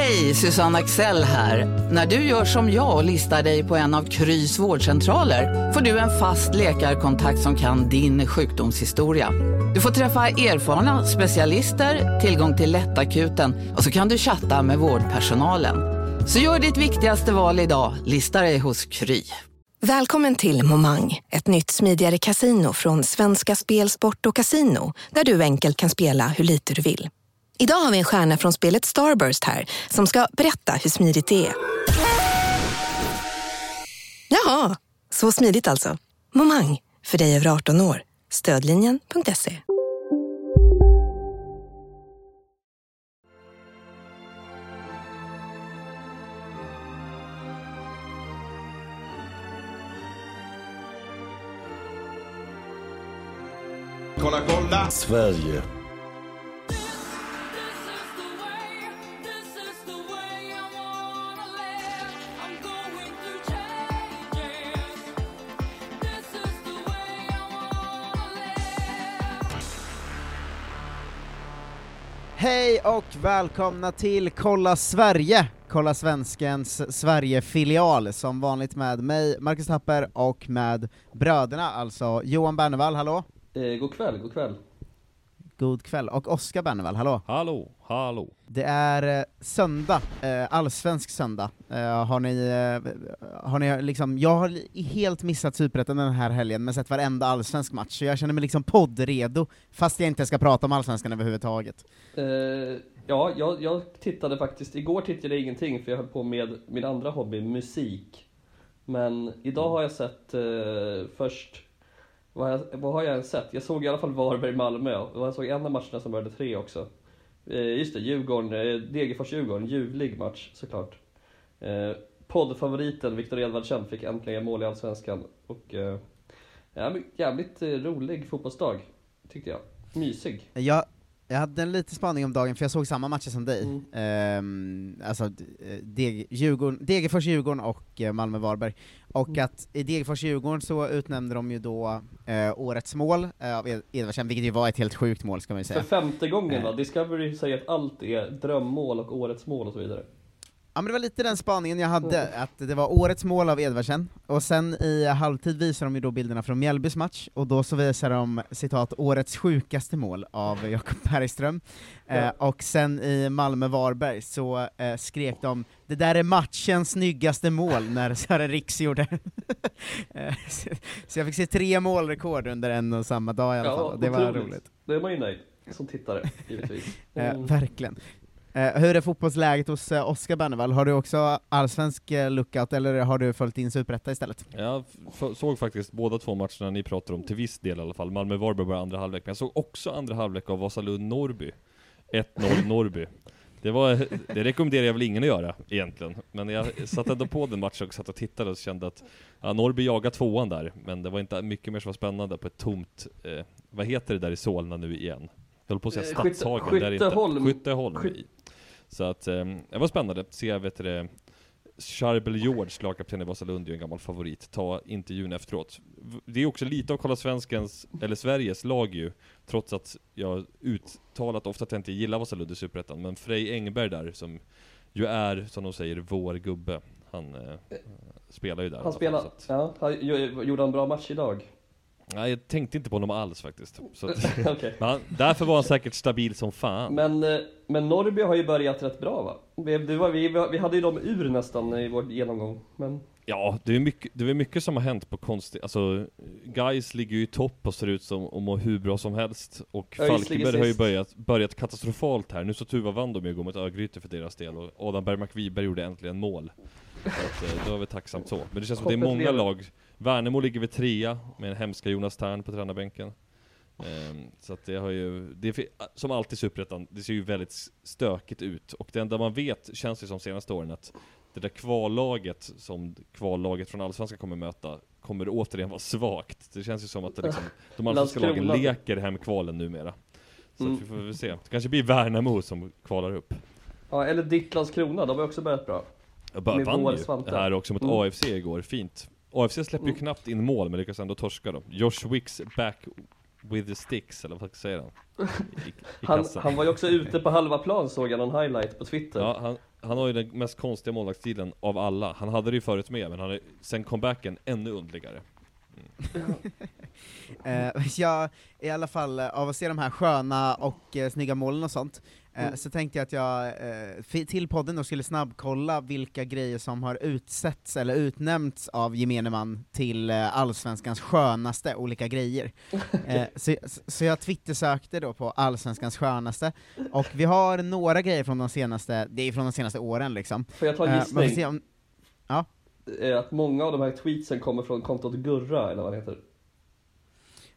Hej, Susanne Axel här. När du gör som jag och listar dig på en av Krys vårdcentraler får du en fast läkarkontakt som kan din sjukdomshistoria. Du får träffa erfarna specialister, tillgång till lättakuten och så kan du chatta med vårdpersonalen. Så gör ditt viktigaste val idag, lista dig hos Kry. Välkommen till Momang, ett nytt smidigare kasino från Svenska Spel, Sport och Casino där du enkelt kan spela hur lite du vill. Idag har vi en stjärna från spelet Starburst här som ska berätta hur smidigt det är. Jaha, så smidigt alltså. Momang, för dig över 18 år. Stödlinjen.se. Kolla, kolla! Sverige. Hej och välkomna till Kolla Sverige! Kolla Svenskens Sverige-filial, som vanligt med mig, Marcus Tapper, och med bröderna, alltså Johan Bernevall, hallå? Eh, god kväll, god kväll. God kväll, och Oskar Bernevall, hallå? Hallå, hallå. Det är eh, söndag, eh, allsvensk söndag. Eh, har ni, har ni liksom, jag har helt missat Superettan den här helgen, men sett varenda allsvensk match, så jag känner mig liksom poddredo, fast jag inte ska prata om allsvenskan överhuvudtaget. Eh, ja, jag, jag tittade faktiskt, igår tittade jag ingenting för jag höll på med min andra hobby, musik. Men idag har jag sett eh, först, vad, har jag, vad har jag ens sett? Jag såg i alla fall Varberg-Malmö, och jag såg en av matcherna som började tre också. Eh, just det, Djurgården, eh, Degerfors-Djurgården, ljuvlig match såklart. Eh, poddfavoriten Viktor Edvardsen fick äntligen mål i Allsvenskan. Och eh, jävligt eh, rolig fotbollsdag, tyckte jag. Mysig. Jag, jag hade en liten spaning om dagen, för jag såg samma matcher som dig. Mm. Ehm, alltså eh, Deg, Djurgården, Degerfors-Djurgården och eh, Malmö-Varberg. Och Mm. att i Degerfors-Djurgården så utnämnde de ju då eh, årets mål eh, av Ed- Edvardsen, vilket ju var ett helt sjukt mål ska man ju För säga. femte gången va? Eh. Discovery säger att allt är drömmål och årets mål och så vidare. Ja men det var lite den spaningen jag hade, att det var årets mål av Edvardsen, och sen i halvtid visar de ju då bilderna från Mjällbys match, och då så visar de citat årets sjukaste mål av Jakob Bergström, eh, Ja. och sen i Malmö-Varberg så eh, skrek de 'Det där är matchens snyggaste mål' när Sören Riks gjorde Eh, så- Så jag fick se tre målrekord under en och samma dag i alla Ja, fall, och det var roligt. Då är man ju nöjd, som tittare, givetvis. Eh, Mm. verkligen. Eh, hur är fotbollsläget hos eh, Oskar Bernevall? Har du också allsvensk eh, lookout, eller har du följt in Superetta istället? Jag såg faktiskt båda två matcherna ni pratar om, till viss del i alla fall. Malmö-Varberg bara andra halvlek, men jag såg också andra halvlek av Vasalund-Norrby. 1-0 Norrby. Det, var, det rekommenderar jag väl ingen att göra egentligen, men jag satte ändå på den matchen och satt och tittade och kände att ja, Norrby jagade tvåan där, men det var inte mycket mer som var spännande på ett tomt, eh, vad heter det där i Solna nu igen? Jag håller på att säga Eh, Skytte- Stadshagen, där är inte, Skytteholm. Skytteholm. Skyt- Så att, eh, det var spännande, se vet du Charbel George, lagkapten i Vasalund, är en gammal favorit. Ta intervjun efteråt. Det är också lite av Kolla Svenskens, eller Sveriges lag ju, trots att jag uttalat ofta att jag inte gillar Vasalund i Superettan, men Frej Engberg där, som ju är, som de säger, vår gubbe. Han eh, spelar ju där. Han spelar, ja, han, gjo- gjorde en bra match idag? Nej, jag tänkte inte på honom alls faktiskt. Så att, Okej. men därför var han säkert stabil som fan. Men, eh, men Norrby har ju börjat rätt bra va? Vi, det var, vi, vi hade ju dem ur nästan i vår genomgång, men... Ja, det är mycket, det är mycket som har hänt på konstigt, alltså Guys ligger ju i topp och ser ut som och mår hur bra som helst Och Falkenberg har ju börjat, börjat katastrofalt här, nu så Tuva vann de ju igår mot Örgryte för deras del och Adam Bergmark Wiberg gjorde äntligen mål Så att, eh, det var väl tacksamt så, men det känns som att det är många lag Värnamo ligger vid trea med en hemska Jonas Tern på tränarbänken Ehm, Så att det har ju, det som alltid i Superettan, det ser ju väldigt stökigt ut Och det enda man vet, känns det som senaste åren att det där kvallaget som kvallaget från Allsvenskan kommer möta kommer återigen vara svagt. Det känns ju som att det liksom, de allsvenska lagen leker hem kvalen numera. Så Mm. att vi får väl se. Det kanske blir Värnamo som kvalar upp. Ja, eller ditt Landskrona, de har också börjat bra. Jag bara vann ju här också mot Mm. AFC igår, fint. AFC släpper ju Mm. knappt in mål men lyckas ändå torska dem. Josh Wicks back with the sticks, eller vad säger han? I, i Han, han var ju också ute på halva plan såg jag någon highlight på Twitter. Ja, han, han har ju den mest konstiga målvaktsstilen av alla. Han hade det ju förut med, men han är sen comebacken ännu underligare. Eh, ja, i alla fall eh, av att se de här sköna och eh, snygga målen och sånt, Mm. så tänkte jag att jag eh, till podden då skulle snabbkolla vilka grejer som har utsetts eller utnämnts av gemene man till eh, allsvenskans skönaste olika grejer. Eh, så, så jag twittersökte då på allsvenskans skönaste, och vi har några grejer från de senaste, det är från de senaste åren liksom. Får jag ta en Eh, gissning? om, Eh, Att många av de här tweetsen kommer från kontot Gurra, eller vad det heter.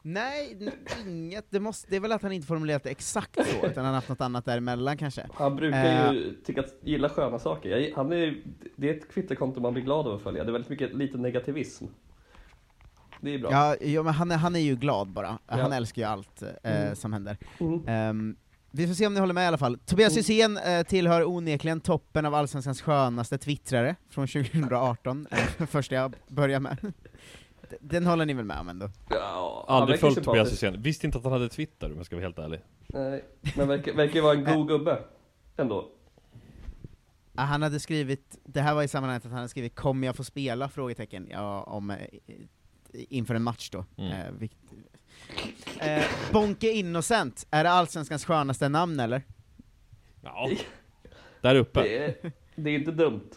Nej, inget, det, måste, det är väl att han inte formulerat det exakt så, utan han har haft något annat däremellan kanske. Han brukar Eh. ju tycka att, gilla sköna saker. Han är, det är ett Twitterkonto man blir glad av att följa. Det är väldigt mycket, lite negativism. Det är bra. Ja, ja men han är, han är ju glad bara. Ja. Han älskar ju allt eh, Mm. som händer. Mm. Ehm, vi får se om ni håller med i alla fall. Tobias Mm. Hysén eh, tillhör onekligen toppen av Allsvenskans skönaste twittrare från 2018, eh, första jag börjar med. Den håller ni väl med om ändå? Ja, Aldrig följt Tobias. Hysén. Visste inte att han hade Twitter om jag ska vara helt ärlig. Nej, men verkar, verkar ju vara en god gubbe. Ändå. Ah, han hade skrivit, det här var i sammanhanget att han hade skrivit 'Kommer jag få spela?' frågetecken, ja, om, eh, inför en match då. Mm. Eh, vikt- eh, Bonke Innocent, är det Allsvenskans skönaste namn eller? Ja. Där uppe. Det är, det är inte dumt.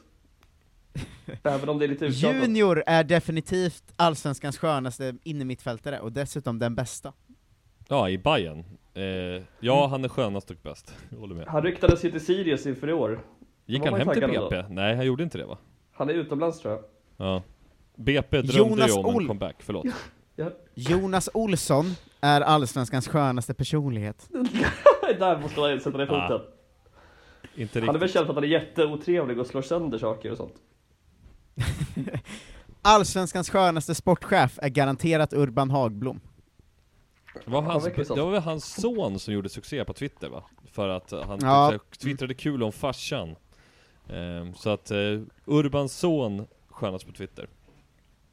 Även om det är lite uttjatat. Junior är definitivt Allsvenskans skönaste innermittfältare, och dessutom den bästa. Ja, i Bayern. Eh, ja, han är skönast och bäst. Jag håller med. Han ryktades ju till Sirius inför i år. Gick han hem till BP? Nej, han gjorde inte det va? Han är utomlands tror jag. Ja. BP drömde Jonas ju om en Ol- comeback, förlåt. Ja. Jonas Olsson är Allsvenskans skönaste personlighet. Där måste man sätta ner foten. Ah, Inte Han är väl riktigt. känd för att han är jätteotrevlig och slår sönder saker och sånt. Allsvenskans skönaste sportchef är garanterat Urban Hagblom. Det var, hans, det var väl hans son som gjorde succé på Twitter va? För att han Ja. twittrade kul om farsan. Ehm, så att eh, Urbans son skönast på Twitter.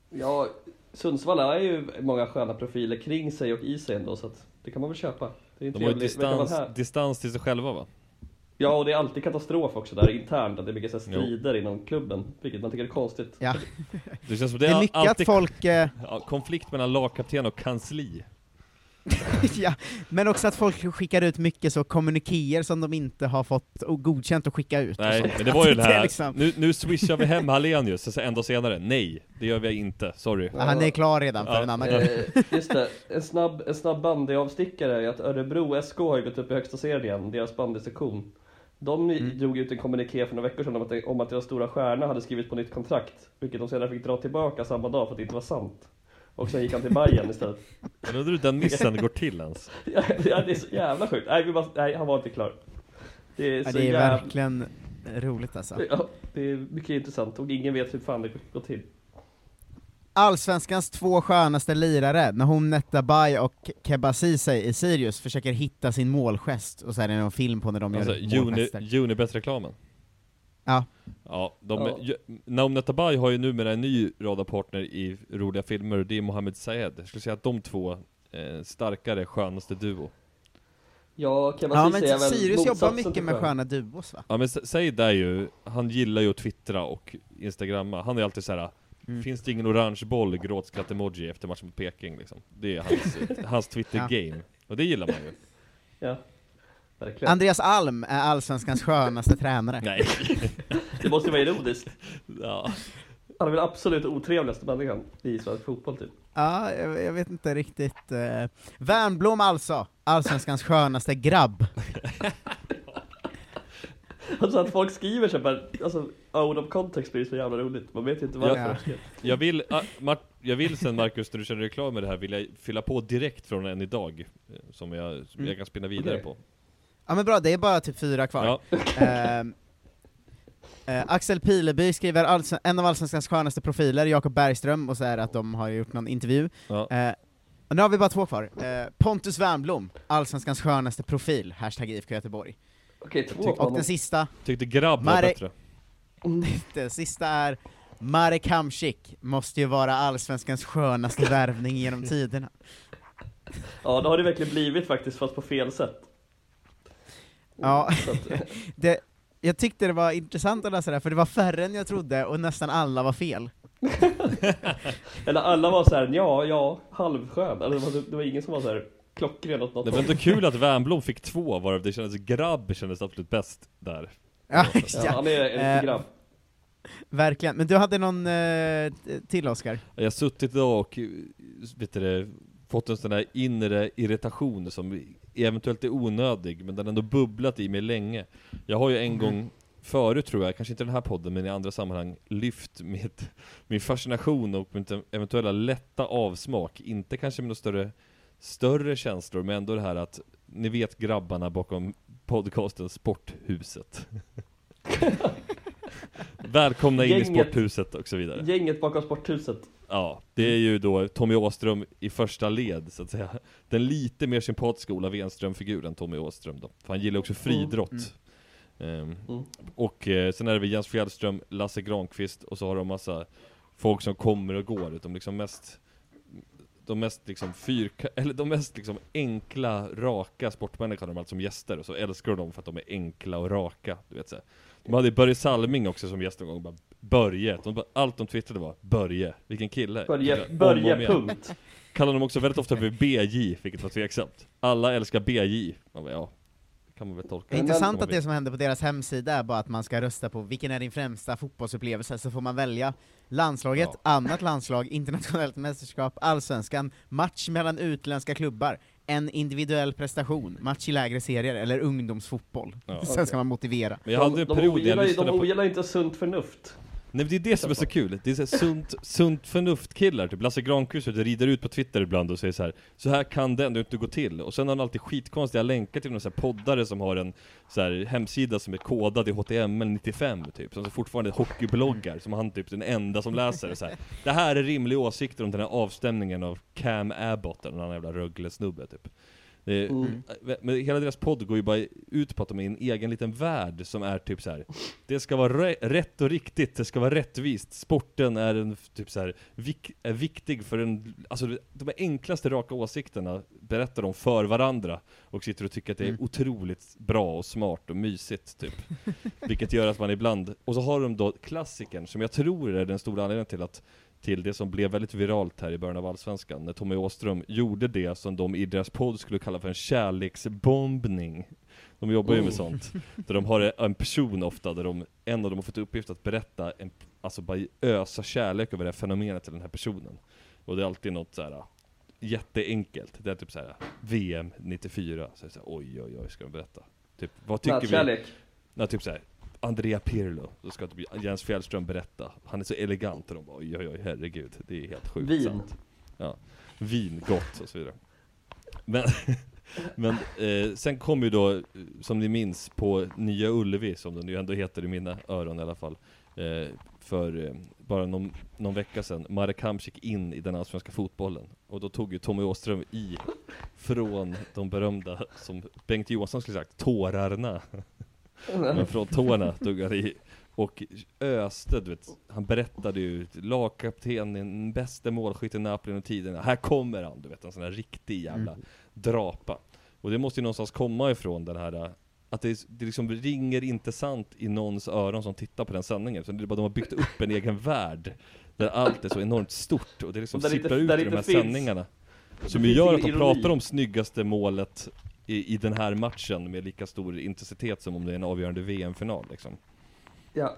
Ja, Sundsvall är ju många sköna profiler kring sig och i sig ändå så att det kan man väl köpa. Det är en De har ju distans, distans till sig själva va? Ja, och det är alltid katastrof också där internt, att det är mycket så här Jo. strider inom klubben, vilket man tycker är konstigt. Ja. Det känns som Det det är mycket alltid att folk, eh, ja, konflikt mellan lagkapten och kansli. ja, men också att folk skickar ut mycket så kommunikéer som de inte har fått och godkänt att skicka ut. Nej, men det var ju den här, är liksom- nu, nu swishar vi hem Hallenius, och så en dag senare, nej, det gör vi inte, sorry. Ja, Han är klar redan för Ja. en annan. Eh, just det, en snabb, en snabb bandyavstickare är att Örebro SK har ju gått upp i högsta serien igen, deras bandysektion. De Mm. drog ut en kommuniké för några veckor sedan om att, om att deras stora stjärna hade skrivit på nytt kontrakt, vilket de senare fick dra tillbaka samma dag för att det inte var sant. Och sen gick han till Bayern istället. Men undrar hur den missen går till ens? Ja, det är så jävla sjukt. Nej, vi bara, nej han var inte klar. Det är Ja, det är jävla... verkligen roligt alltså. Ja, det är mycket intressant och ingen vet hur fan det går till. Allsvenskans två skönaste lirare, Nahom Netabay och Keba Ceesay i Sirius, försöker hitta sin målgest, och så är det någon film på när de Alltså, gör målgester. Unibet-reklamen. Ja. Ja, de, Ja. ju- Naum Netabay har ju numera en ny radarpartner i roliga filmer, och det är Mohammed Sayed. Jag skulle säga att de två, eh, starkare, skönaste duo. Ja, Keba Ja är men väl Sirius jobbar mycket med skön. sköna duos va? Ja men Sayed är ju, han gillar ju att twittra och instagramma. Han är alltid så här. Mm. finns det ingen orange boll, gråtskratt-emoji efter matchen mot Peking liksom. Det är hans, hans Twitter-game. Och det gillar man ju. Ja, verkligen. Andreas Alm är Allsvenskans skönaste tränare. Nej. Det måste ju vara ironiskt. Ja. Han är väl absolut otrevligaste människan i svensk fotboll typ. Ja, jag, jag vet inte riktigt. Uh, Värnblom alltså, Allsvenskans skönaste grabb. Alltså att folk skriver så här, alltså out of context blir det så jävla roligt. Man vet ju inte varför. Ja. Jag vill, ah, Mart, jag vill sen Marcus, när du känner dig klar med det här, vill jag fylla på direkt från en idag. eh, Som jag, som Mm. jag kan spinna vidare Okej. på. Ja men bra, det är bara typ fyra kvar. Ja. Ehm, eh, Axel Pileby skriver Allsven- en av Allsvenskans skönaste profiler, Jakob Bergström, och så är det att de har gjort någon intervju. Ja. Och nu har vi bara två kvar. Eh, Pontus Wernbloom, Allsvenskans skönaste profil, hashtag IFK Göteborg. Okej, två Och på honom. den sista, Tyckte grabb var Marek- bättre. den sista är Marek Hamsik, måste ju vara Allsvenskans skönaste värvning genom tiderna. Ja, det har det verkligen blivit faktiskt, fast på fel sätt. Ja, Så att, det, jag tyckte det var intressant att läsa det här, för det var färre än jag trodde, och nästan alla var fel. eller alla var så här, ja, ja, halvskön. Eller det var, det var ingen som var så här klockren åt något Det var ändå kul att Wernbloom fick två, varav det kändes grabb kändes absolut bäst där. Ja, Ja, ja, han är en Eh, grabb. verkligen. Men du hade någon eh, till Oscar? Jag har suttit idag och vet du, fått en sån där inre irritation som eventuellt är onödig, men den har ändå bubblat i mig länge. Jag har ju en gång förut tror jag, kanske inte den här podden, men i andra sammanhang, lyft mitt, min fascination och min eventuella lätta avsmak, inte kanske med några större, större känslor, men ändå det här att ni vet grabbarna bakom podcasten Sporthuset. Välkomna in i. Sporthuset och så vidare. Gänget bakom sporthuset. Ja, det är ju då Tommy Åström i första led, så att säga. Den lite mer sympatiska Ola Wenström-figuren Tommy Åström då. För han gillar också friidrott. Ehm, Mm. och eh, sen är det väl Jens Fjällström, Lasse Granqvist och så har de massa folk som kommer och går. De liksom mest de mest liksom fyrka, eller de mest liksom enkla, raka sportmänniskorna har de alltid som gäster och så älskar de dem för att de är enkla och raka, du vet så. De hade Börje Salming också som gäst någon gång, bara Börje, de, bara- allt de twittrade var Börje, vilken kille! Börje, Börje punkt. Kallar de också väldigt ofta för BJ, vilket var tveksamt. Alla älskar BJ. Man bara, ja, kan man väl tolka. Det är intressant att det som hände på deras hemsida är bara att man ska rösta på vilken är din främsta fotbollsupplevelse, så får man välja landslaget, Ja. annat landslag, internationellt mästerskap, allsvenskan, match mellan utländska klubbar, en individuell prestation, match i lägre serier, eller ungdomsfotboll. Ja. Sen ska man motivera. Men jag hade de, en period ogillar, de ogillar inte sunt förnuft. Nej men det är det som är så kul, det är så sunt, sunt förnuft-killar, typ Lasse Granqvist rider ut på Twitter ibland och säger så här. Så här kan det ändå inte gå till, och sen har han alltid skitkonstiga länkar till några så poddare som har en så här hemsida som är kodad i HTML 95 typ, som fortfarande är hockeybloggar, som han typ den enda som läser så här. Det här är rimliga åsikter om den här avstämningen av Cam Abbott, eller någon jävla Rögle-snubbe typ. Det är, Mm. Men hela deras podd går ju bara ut på att de är i en egen liten värld som är typ så här. Det ska vara rätt och riktigt, det ska vara rättvist, sporten är en typ så här, vik- är viktig för en, alltså de enklaste raka åsikterna berättar de för varandra och sitter och tycker att det är Mm. otroligt bra och smart och mysigt typ. Vilket gör att man ibland, och så har de då klassikern som jag tror är den stora anledningen till att till det som blev väldigt viralt här i början av Allsvenskan, när Tommy Åström gjorde det som de i deras podd skulle kalla för en kärleksbombning. De jobbar ju med sånt. Där de har en person ofta, där de, en av dem har fått uppgift att berätta, en, alltså bara ösa kärlek över det här fenomenet till den här personen. Och det är alltid något så här jätteenkelt. Det är typ så här VM 94, så är det så här, oj oj oj ska de berätta. Typ, vad tycker vi? Nätkärlek. Ja, typ såhär, Andrea Pirlo, då ska typ Jens Fjällström berätta. Han är så elegant och de bara oj oj oj herregud, det är helt sjukt Vin. sant. Ja, vin, gott och så vidare. Men, men eh, sen kom ju då, som ni minns, på Nya Ullevi, som den ju ändå heter i mina öron i alla fall, eh, för eh, bara någon, någon vecka sedan, Marek Hamsik in i den allsvenska fotbollen. Och då tog ju Tommy Åström i från de berömda, som Bengt Johansson skulle sagt, tårarna. Men från tårna tog han i och öste, du vet. Han berättade ju, lagkapten, den bästa målskytten i Napoli genom tiderna. Här kommer han, du vet. En sån här riktig jävla drapa. Och det måste ju någonstans komma ifrån den här att det, det liksom ringer inte sant i någons öron som tittar på den sändningen. Så det är bara de har byggt upp en egen värld. Där allt är så enormt stort och det liksom sipprar ut i de här finns- sändningarna. Som ju gör att de pratar om snyggaste målet i, i den här matchen med lika stor intensitet som om det är en avgörande VM-final liksom. Ja.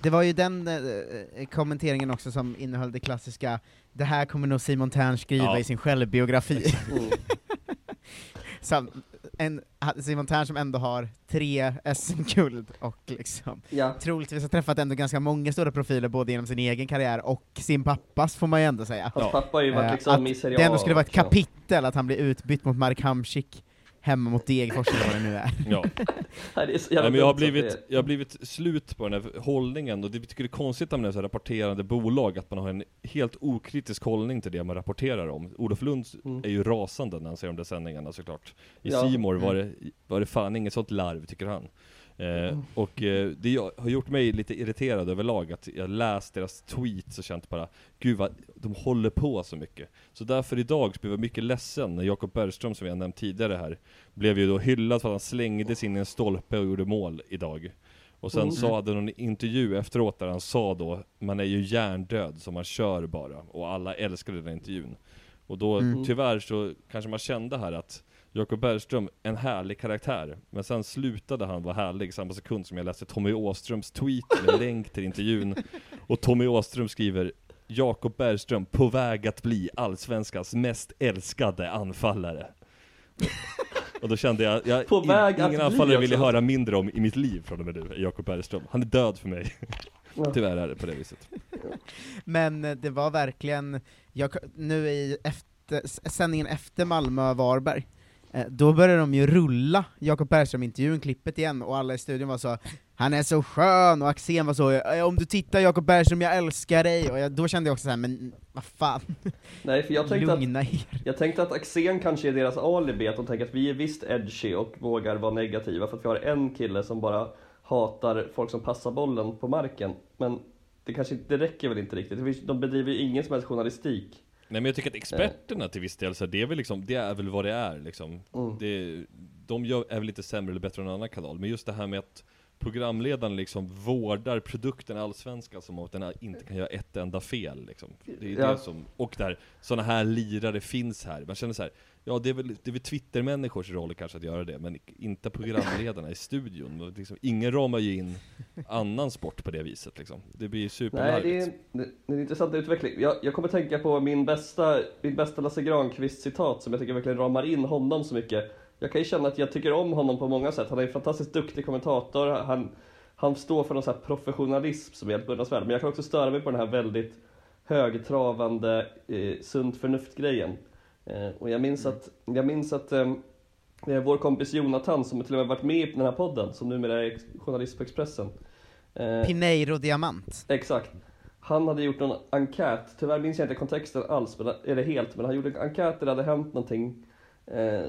Det var ju den eh, eh, kommenteringen också som innehöll det klassiska det här kommer nog Simon Tern skriva Ja. i sin självbiografi. Mm. Sam, en, Simon Tern som ändå har tre SM-guld och liksom ja. troligtvis har träffat ändå ganska många stora profiler både genom sin egen karriär och sin pappas får man ju ändå säga. Hans Ja. pappa har ju varit Eh, liksom att i Serie det ändå skulle vara ett kapitel att han blir utbytt mot Mark Hamsik hemma mot Degerfors eller vad det nu är. Ja. Nej, det är så Nej, men jag har, så blivit, jag har blivit slut på den här hållningen, och det tycker det är konstigt med så här rapporterande bolag, att man har en helt okritisk hållning till det man rapporterar om. Olof Lund Mm. är ju rasande när han ser de där sändningarna såklart. I Ja. Simor var, det, var det fan inget sånt larv, tycker han. Eh, Mm. och eh, det jag- har gjort mig lite irriterad överlag, att jag läst deras tweets och känt bara, gud vad de håller på så mycket. Så därför idag så blev jag mycket ledsen när Jakob Bergström, som jag nämnt tidigare här, blev ju då hyllad för att han slängdes in i en stolpe och gjorde mål idag. Och sen Mm. så hade någon intervju efteråt där han sa då, man är ju hjärndöd så man kör bara. Och alla älskade den intervjun. Och då, Mm. tyvärr så kanske man kände här att Jakob Bergström, en härlig karaktär. Men sen slutade han vara härlig samma sekund som jag läste Tommy Åströms tweet med länk till intervjun. Och Tommy Åström skriver Jakob Bergström på väg att bli allsvenskans mest älskade anfallare. Och då kände jag, jag På väg att ingen anfallare vill jag höra mindre om i mitt liv från och med nu, Jakob Bergström. Han är död för mig. Tyvärr är det på det viset. Men eh, det var verkligen, jag, nu i efter, sändningen efter Malmö-Varberg, då började de ju rulla Jakob Bergström-intervjun, klippet igen, och alla i studion var så han är så skön, och Axén var så "Eh, om du tittar Jakob Bergström, jag älskar dig, och jag, då kände jag också så här, men vad fan, Nej, för jag tänkte att lugna er. Jag tänkte att Axén kanske är deras alibi, att de tänker att vi är visst edgy och vågar vara negativa för att vi har en kille som bara hatar folk som passar bollen på marken. Men det kanske det räcker väl inte riktigt. De bedriver ju ingen som helst journalistik. Nej men jag tycker att experterna till viss del, så det är väl liksom, det är väl vad det är liksom. Mm. Det, de gör, är väl lite sämre eller bättre än en annan kanal, men just det här med att programledaren liksom vårdar produkten Allsvenskan som att den inte kan göra ett enda fel liksom. Det är Ja. det som, och där sådana här lirare finns här. Man känner så här, ja det är väl, det är väl Twitter-människors roll kanske att göra det, men inte programledarna i studion. Liksom, ingen ramar ju in annan sport på det viset liksom. Det blir Nej, superlarvigt. det är, det är en intressant utveckling. Jag, jag kommer tänka på min bästa, min bästa Lasse Granqvist-citat som jag tycker verkligen ramar in honom så mycket. Jag kan ju känna att jag tycker om honom på många sätt. Han är en fantastiskt duktig kommentator. Han, han står för någon sån här professionalism som är helt beundransvärd. Men jag kan också störa mig på den här väldigt högtravande eh, sunt förnuft-grejen. Eh, och jag minns att, jag minns att eh, eh, vår kompis Jonathan, som till och med varit med i den här podden, som numera är journalist på Expressen. eh, Pineiro Diamant. Exakt. Han hade gjort någon enkät, tyvärr minns jag inte kontexten alls, men, eller helt, men han gjorde en enkät där det hade hänt någonting eh,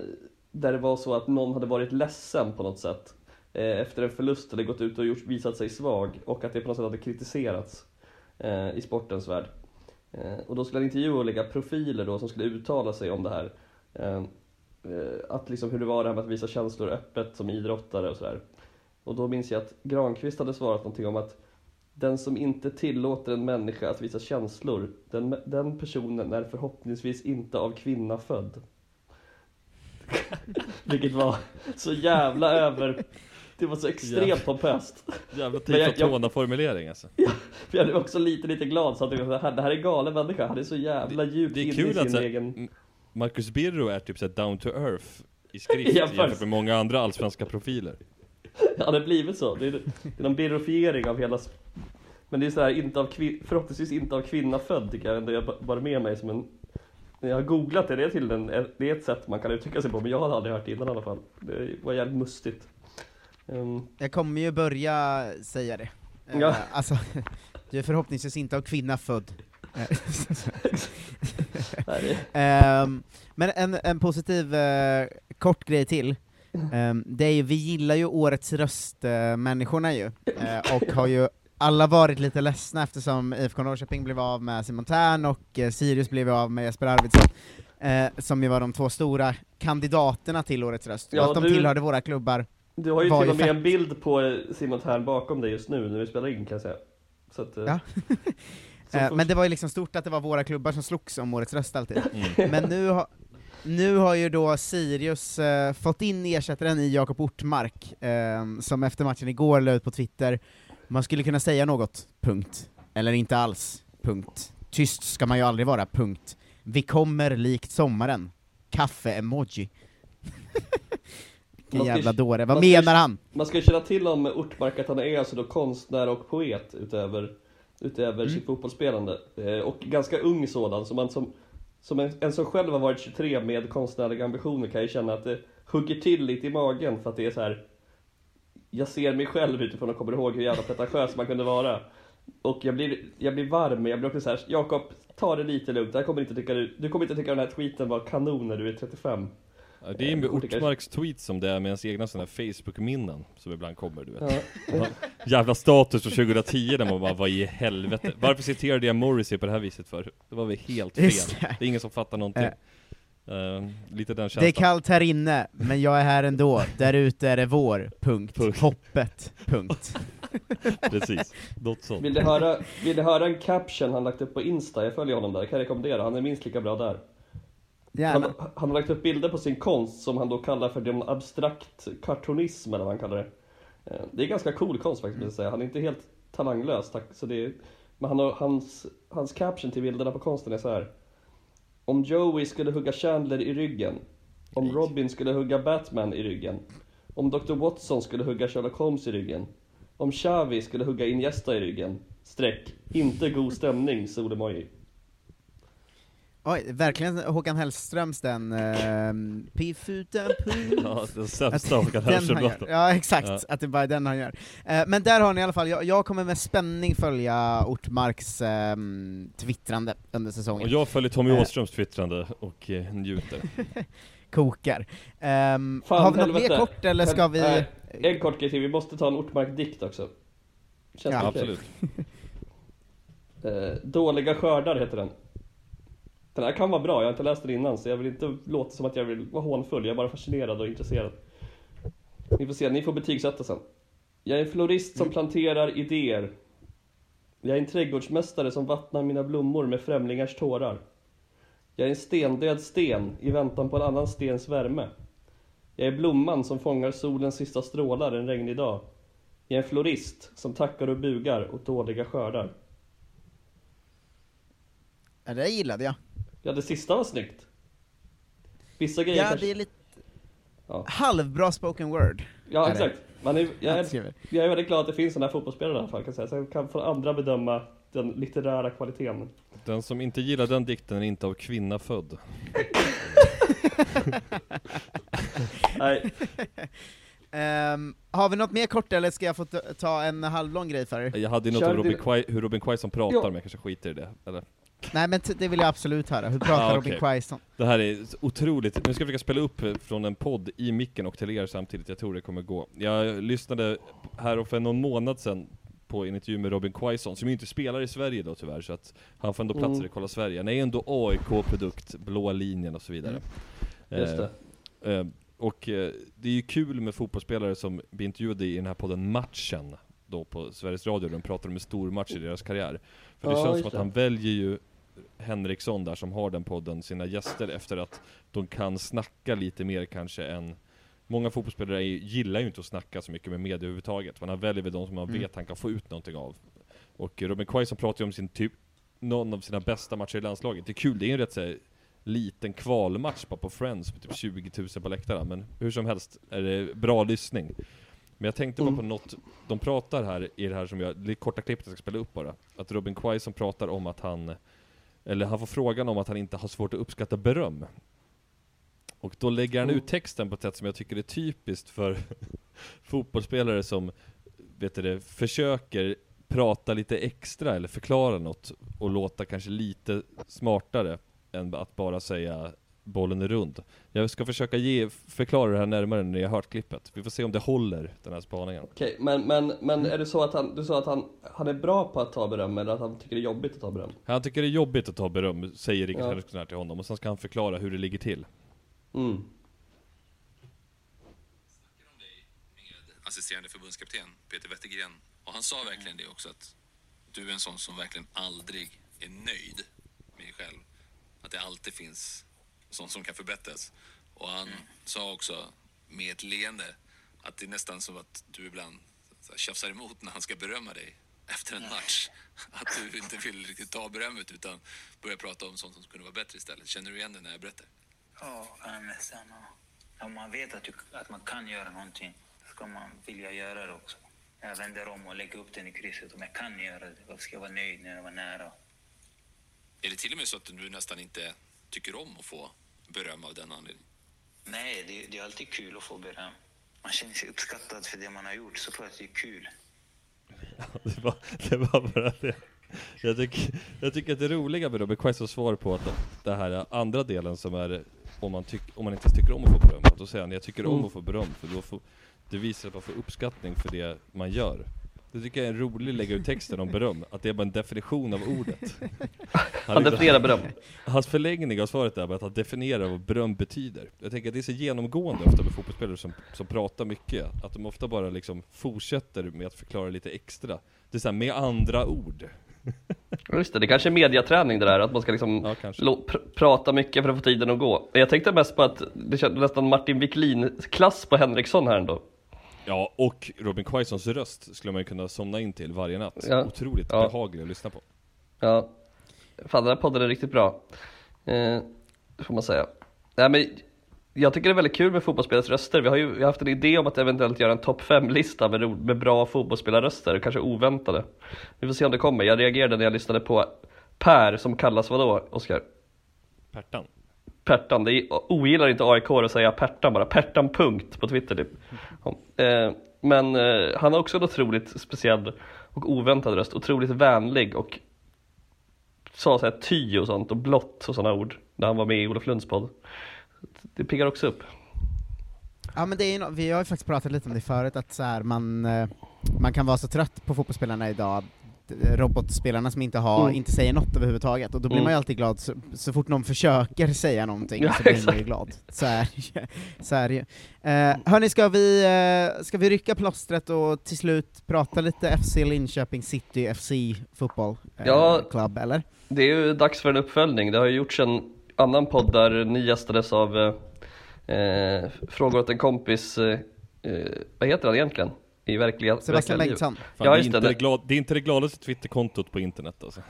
där det var så att någon hade varit ledsen på något sätt eh, efter en förlust eller gått ut och gjort, visat sig svag och att det på något sätt hade kritiserats eh, i sportens värld. Eh, och då skulle han intervjua olika profiler då som skulle uttala sig om det här. Eh, eh, att liksom hur det var det här med att visa känslor öppet som idrottare och sådär. Och då minns jag att Granqvist hade svarat någonting om att den som inte tillåter en människa att visa känslor, den, den personen är förhoppningsvis inte av kvinna född. Vilket var så jävla över... Det var så extremt pompöst. Jävla Men jag- jag- Tifo formulering alltså. För jag är också lite, lite glad så att här, det här är galen människa. Han är så jävla djupt inne i att sin här, egen... Marcus Birro är typ såhär down to earth i skrift Jämfört. jämfört med många andra allsvenska profiler. Ja, det har blivit så. Det är, det är någon birrofiering av hela... Men det är så här, inte av kvin... förhoppningsvis inte av kvinna född tycker jag ändå. Jag ba- bara med mig som en... Jag har googlat det, det är, till en, det är ett sätt man kan uttrycka sig på, men jag har aldrig hört det innan i alla fall. Det var jävligt mustigt. Ehm, Jag kommer ju börja säga det. Eh, Ja. Alltså, du är förhoppningsvis inte av kvinna född. Eh, Ehm, men en, en positiv eh, kort grej till, Ehm, det är ju, vi gillar ju årets röst-människorna ju, Eh, och har ju alla varit lite ledsna eftersom IFK Norrköping blev av med Simon Tern och eh, Sirius blev av med Jesper Arvidsson, eh, som ju var de två stora kandidaterna till årets röst, Ja, och att de du- tillhörde våra klubbar. Du har ju till och med en bild på eh, Simon Tern bakom dig just nu när vi spelar in kan jag säga. Så att, eh, Ja. så Eh, men det var ju liksom stort att det var våra klubbar som slogs om årets röst alltid. Mm. Men nu, har nu har ju då Sirius eh, fått in ersättaren i Jakob Ortmark, eh, som efter matchen igår la ut på Twitter, man skulle kunna säga något, punkt. Eller inte alls, punkt. Tyst ska man ju aldrig vara, punkt. Vi kommer likt sommaren. Kaffe-emoji. Vilken jävla dåre, vad ska menar han? Man ska känna till om Ortmark att han är alltså då konstnär och poet utöver, utöver Mm. sitt fotbollsspelande. Eh, och ganska ung sådan, så man som, som en, en som själv har varit 23 med konstnärliga ambitioner kan ju känna att det hugger till lite i magen för att det är så här. Jag ser mig själv utifrån och kommer ihåg hur jävla pretentiös man kunde vara. Och jag blir, jag blir varm, men jag blir också så här, Jakob, ta det lite lugnt. Jag kommer inte tycka du, kommer inte tycka den här tweeten var kanon när du är 35. Ja, det är med Ortmarks tweets som det är med ens egna sådana här Facebook-minnen som ibland kommer, du vet. Ja. Jävla status från 2010 där man bara, vad i helvete? Varför citerade jag Morrissey på det här viset för? Det var väl helt fel? Det det. är ingen som fattar någonting. Eh, lite den Det är kallt här inne, men jag är här ändå. Där ute är det vår. Punkt. Punkt. Hoppet. Punkt. Precis, något sånt. Vill du, höra, vill du höra en caption han lagt upp på Insta? Jag följer honom där, kan jag rekommendera. Han är minst lika bra där. Han, han har lagt upp bilder på sin konst som han då kallar för den abstrakt kartonism eller vad han kallar det. Eh, Det är ganska cool konst faktiskt, måste jag säga. Han är inte helt talanglös, tack. Så det är, men han har, hans, hans caption till bilderna på konsten är så här. Om Joey skulle hugga Chandler i ryggen. Om Robin skulle hugga Batman i ryggen. Om Dr. Watson skulle hugga Sherlock Holmes i ryggen. Om Xavi skulle hugga Iniesta i ryggen. Streck. Inte god stämning, solemoji. Oj, verkligen Håkan Hellströms den, uh, Piff utan puff. Ja, den sämsta Håkan. Hellström-låten. Ja exakt, Ja. att det bara är den han gör. Eh, men där har ni i alla fall, jag, jag kommer med spänning följa Ortmarks um, twittrande under säsongen. Och jag följer Tommy Eh. Åströms twittrande och eh, njuter. Kokar. Ehm, Fan, har vi något mer kort eller ska vi... Nej, en kort grej till, vi måste ta en Ortmark-dikt också. Känns Ja? Absolut. Dåliga skördar heter den. Den här kan vara bra, jag har inte läst den innan så jag vill inte låta som att jag vill vara hånfull, jag är bara fascinerad och intresserad. Ni får se, ni får betygsätta sen. Jag är en florist som planterar idéer. Jag är en trädgårdsmästare som vattnar mina blommor med främlingars tårar. Jag är en stendöd sten i väntan på en annan stens värme. Jag är blomman som fångar solens sista strålar en regnig dag. Jag är en florist som tackar och bugar åt dåliga skördar. Ja, det gillade jag. Ja, det sista var snyggt. Vissa grejer Ja, kanske... det är lite Ja. halvbra spoken word. Ja, exakt. Man är, jag, är, jag är väldigt glad att det finns sådana här fotbollsspelare i alla fall, kan jag säga. Sen kan få andra bedöma den litterära kvaliteten. Den som inte gillar den dikten är inte av kvinna född. Nej, Ehm, har vi något mer kort eller ska jag få ta- en halvlång grej för er? Jag hade ju något Kör om Robin du- Quai, hur Robin Quaison pratar, Ja. men jag kanske skiter i det. Eller? Nej men det vill jag absolut höra, hur pratar Ah, Robin okej. Quaison? Det här är otroligt, nu ska jag försöka spela upp från en podd i micken och till er samtidigt, jag tror det kommer gå. Jag lyssnade här för någon månad sedan på en intervju med Robin Quaison, som ju inte spelar i Sverige då tyvärr, så att han får ändå platser Mm. i Kolla Sverige. Han är ändå AIK-produkt, blåa linjen och så vidare. just det. Eh, eh, och eh, det är ju kul med fotbollsspelare som blir intervjuade i den här podden Matchen, då på Sveriges Radio, där de pratar om en stor match i deras karriär. För det Ja, känns som att han väljer ju Henriksson där som har den podden, sina gäster efter att de kan snacka lite mer kanske än Många fotbollsspelare gillar ju inte att snacka så mycket med media överhuvudtaget, men han väljer väl de som han Mm. vet han kan få ut någonting av. Och Robin Quaison pratar ju om sin typ, någon av sina bästa matcher i landslaget. Det är kul, det är ju en rätt så här, liten kvalmatch bara på Friends med typ 20 000 på läktaren, men hur som helst är det bra lyssning. Men jag tänkte bara Mm. på något, de pratar här i det här som jag, det är korta klippet jag ska spela upp bara, att Robin Quaison pratar om att han, eller han får frågan om att han inte har svårt att uppskatta beröm. Och då lägger han Mm. ut texten på ett sätt som jag tycker är typiskt för fotbollsspelare som, vet du det, försöker prata lite extra eller förklara något och låta kanske lite smartare än att bara säga bollen är rund. Jag ska försöka ge, förklara det här närmare när jag har hört klippet. Vi får se om det håller, den här spaningen. Okej, men, men, men är det så att han, du sa att han, han är bra på att ta beröm eller att han tycker det är jobbigt att ta beröm? Han tycker det är jobbigt att ta beröm, säger Rickard Ja. Henriksson här till honom, och sen ska han förklara hur det ligger till. Mm. med assisterande förbundskapten Peter Wettergren. Och han sa verkligen det också att du är en sån som verkligen aldrig är nöjd med dig själv. Att det alltid finns sånt som kan förbättras. Och han sa också med ett leende att det är nästan som att du ibland tjafsar emot när han ska berömma dig efter en match. Att du inte vill riktigt ta berömmet utan börjar prata om sånt som kunde vara bättre istället. Känner du igen det när jag berättar? Ja, nästan. ja. Om man vet att, du, att man kan göra någonting ska man vilja göra det också. Jag vänder om och lägger upp den i krysset om jag kan göra det. Varför ska jag vara nöjd när jag var nära? Är det till och med så att du nästan inte tycker om att få beröm av den anledningen. Nej, det, det är alltid kul att få beröm. Man känner sig uppskattad för det man har gjort, såklart det är kul. Det var, det var bara det. Jag tycker, jag tycker att det roliga med Robert Quests svar på att det här andra delen som är om man, tyck, om man inte tycker om att få beröm, då säger han jag tycker om Mm. att få beröm för då får, det visar att man får uppskattning för det man gör. Det tycker jag är en rolig lägga ut texten om beröm, att det är bara en definition av ordet. Han definierar beröm. Hans förlängning av svaret är bara att han definierar vad beröm betyder. Jag tänker att det är så genomgående ofta med fotbollsspelare som, som pratar mycket, att de ofta bara liksom fortsätter med att förklara lite extra. Det är såhär, med andra ord. Just det, det kanske är mediaträning det där, att man ska liksom Ja, pr prata mycket för att få tiden att gå. Jag tänkte mest på att det kändes nästan Martin Wiklin-klass på Henriksson här ändå. Ja, och Robin Quaisons röst skulle man ju kunna somna in till varje natt. Ja. Otroligt Ja. behaglig att lyssna på. Ja, fan den här podden är riktigt bra. Eh, får man säga. Nej, men jag tycker det är väldigt kul med fotbollsspelares röster. Vi har ju vi har haft en idé om att eventuellt göra en topp 5-lista med, med bra fotbollsspelarröster, kanske oväntade. Vi får se om det kommer. Jag reagerade när jag lyssnade på Per, som kallas vadå, Oskar? Pertan. Pertan, det är, ogillar inte AIK att säga Pertan bara, Pertan punkt på Twitter typ. Ja. Eh, men eh, han har också en otroligt speciell och oväntad röst, otroligt vänlig och sa såhär ty och sånt och blått och sådana ord när han var med i Olof Lunds podd. Det piggar också upp. Ja men det är ju, no- vi har ju faktiskt pratat lite om det förut, att så här, man, eh, man kan vara så trött på fotbollsspelarna idag, robotspelarna som inte, har, Mm. inte säger något överhuvudtaget, och då blir Mm. man ju alltid glad så, så fort någon försöker säga någonting Ja, så blir man ju glad. Så är, så är det ju. Eh, hörni, ska vi, eh, ska vi rycka plåstret och till slut prata lite FC Linköping City FC fotboll eh, Ja. club, eller? Det är ju dags för en uppföljning. Det har ju gjorts en annan podd där ni gästades av eh, eh, Frågor åt en kompis, eh, eh, vad heter han egentligen? I verkliga, Sebastian verkliga. Bengtsson. Fan, Ja, det, är just inte det. det, glad, det är inte det gladaste Twitterkontot på internet alltså.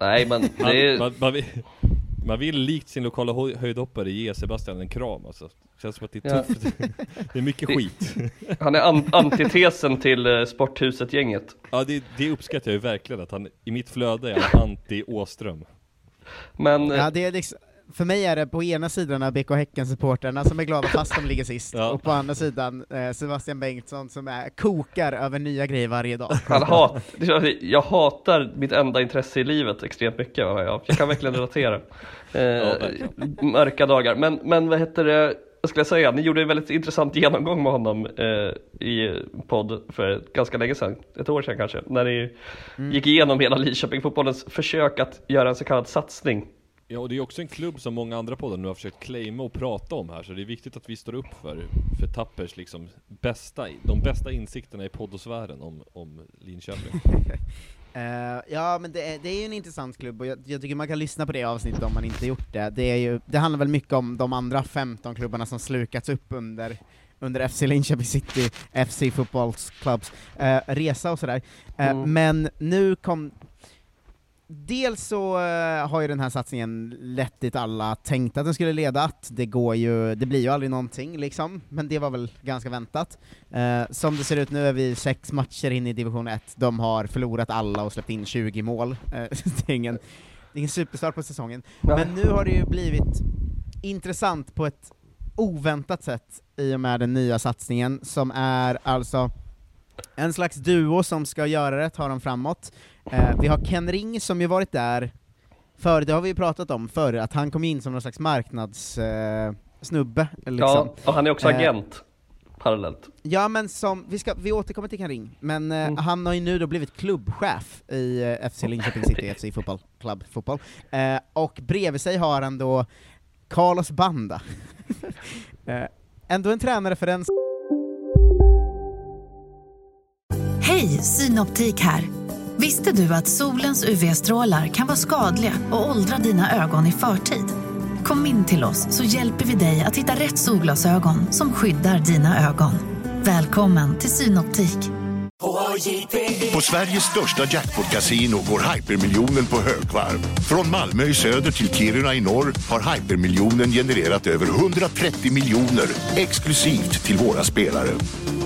Nej men Man, det är, man, man, vill, man vill likt sin lokala höjdhoppare ge Sebastian en kram alltså. Känns som att det är Ja. tufft. det är mycket skit. han är an- antitesen till eh, Sporthuset-gänget. Ja, det, det uppskattar jag ju verkligen att han, i mitt flöde är han anti Åström. Men eh, Ja, det är liksom, för mig är det på ena sidan av BK Häcken-supporterna som är glada fast de ligger sist, Ja. och på andra sidan eh, Sebastian Bengtsson som är, kokar över nya grejer varje dag. han hat, jag hatar mitt enda intresse i livet extremt mycket. Jag, jag kan verkligen relatera. Eh, mörka dagar. Men, men vad heter det, vad skulle jag säga? Ni gjorde en väldigt intressant genomgång med honom eh, i podd för ganska länge sedan, ett år sedan kanske, när ni gick igenom hela Lidköping-fotbollens försök att göra en så kallad satsning. Ja, och det är också en klubb som många andra poddar nu har försökt claima och prata om här, så det är viktigt att vi står upp för, för Tappers liksom bästa, de bästa insikterna i poddosfären om, om Linköping. Eh, ja, men det är, det är ju en intressant klubb, och jag, jag tycker man kan lyssna på det avsnittet om man inte gjort det. Det, är ju, det handlar väl mycket om de andra 15 klubbarna som slukats upp under under FC Linköping City, FC Footballs Clubs eh, resa och sådär. Eh, Mm. Men nu kom... Dels så eh, har ju den här satsningen lett dit alla tänkte att den skulle leda, att det går ju, det blir ju aldrig någonting liksom, men det var väl ganska väntat. Eh, som det ser ut nu är vi sex matcher in i division 1, de har förlorat alla och släppt in 20 mål. Eh, det, är ingen, det är ingen superstart på säsongen. Men nu har det ju blivit intressant på ett oväntat sätt i och med den nya satsningen, som är alltså en slags duo som ska göra det, ta dem framåt. Eh, vi har Ken Ring som ju varit där förr, det har vi ju pratat om förr, att han kom in som någon slags marknadssnubbe, eh, liksom. Ja, och han är också Eh, agent parallellt. Ja men som, vi, ska, vi återkommer till Ken Ring, men eh, han har ju nu då blivit klubbchef i eh, FC Linköping City, FC Fotboll Club Fotboll, eh, och bredvid sig har han då Carlos Banda. eh, ändå en tränarreferens. Hej, Synoptik här. Visste du att solens UV-strålar kan vara skadliga och åldra dina ögon i förtid? Kom in till oss så hjälper vi dig att hitta rätt solglasögon som skyddar dina ögon. Välkommen till Synoptik. På Sveriges största jackpot-kasino går hypermiljonen på högvarv. Från Malmö i söder till Kiruna i norr har hypermiljonen genererat över 130 miljoner exklusivt till våra spelare.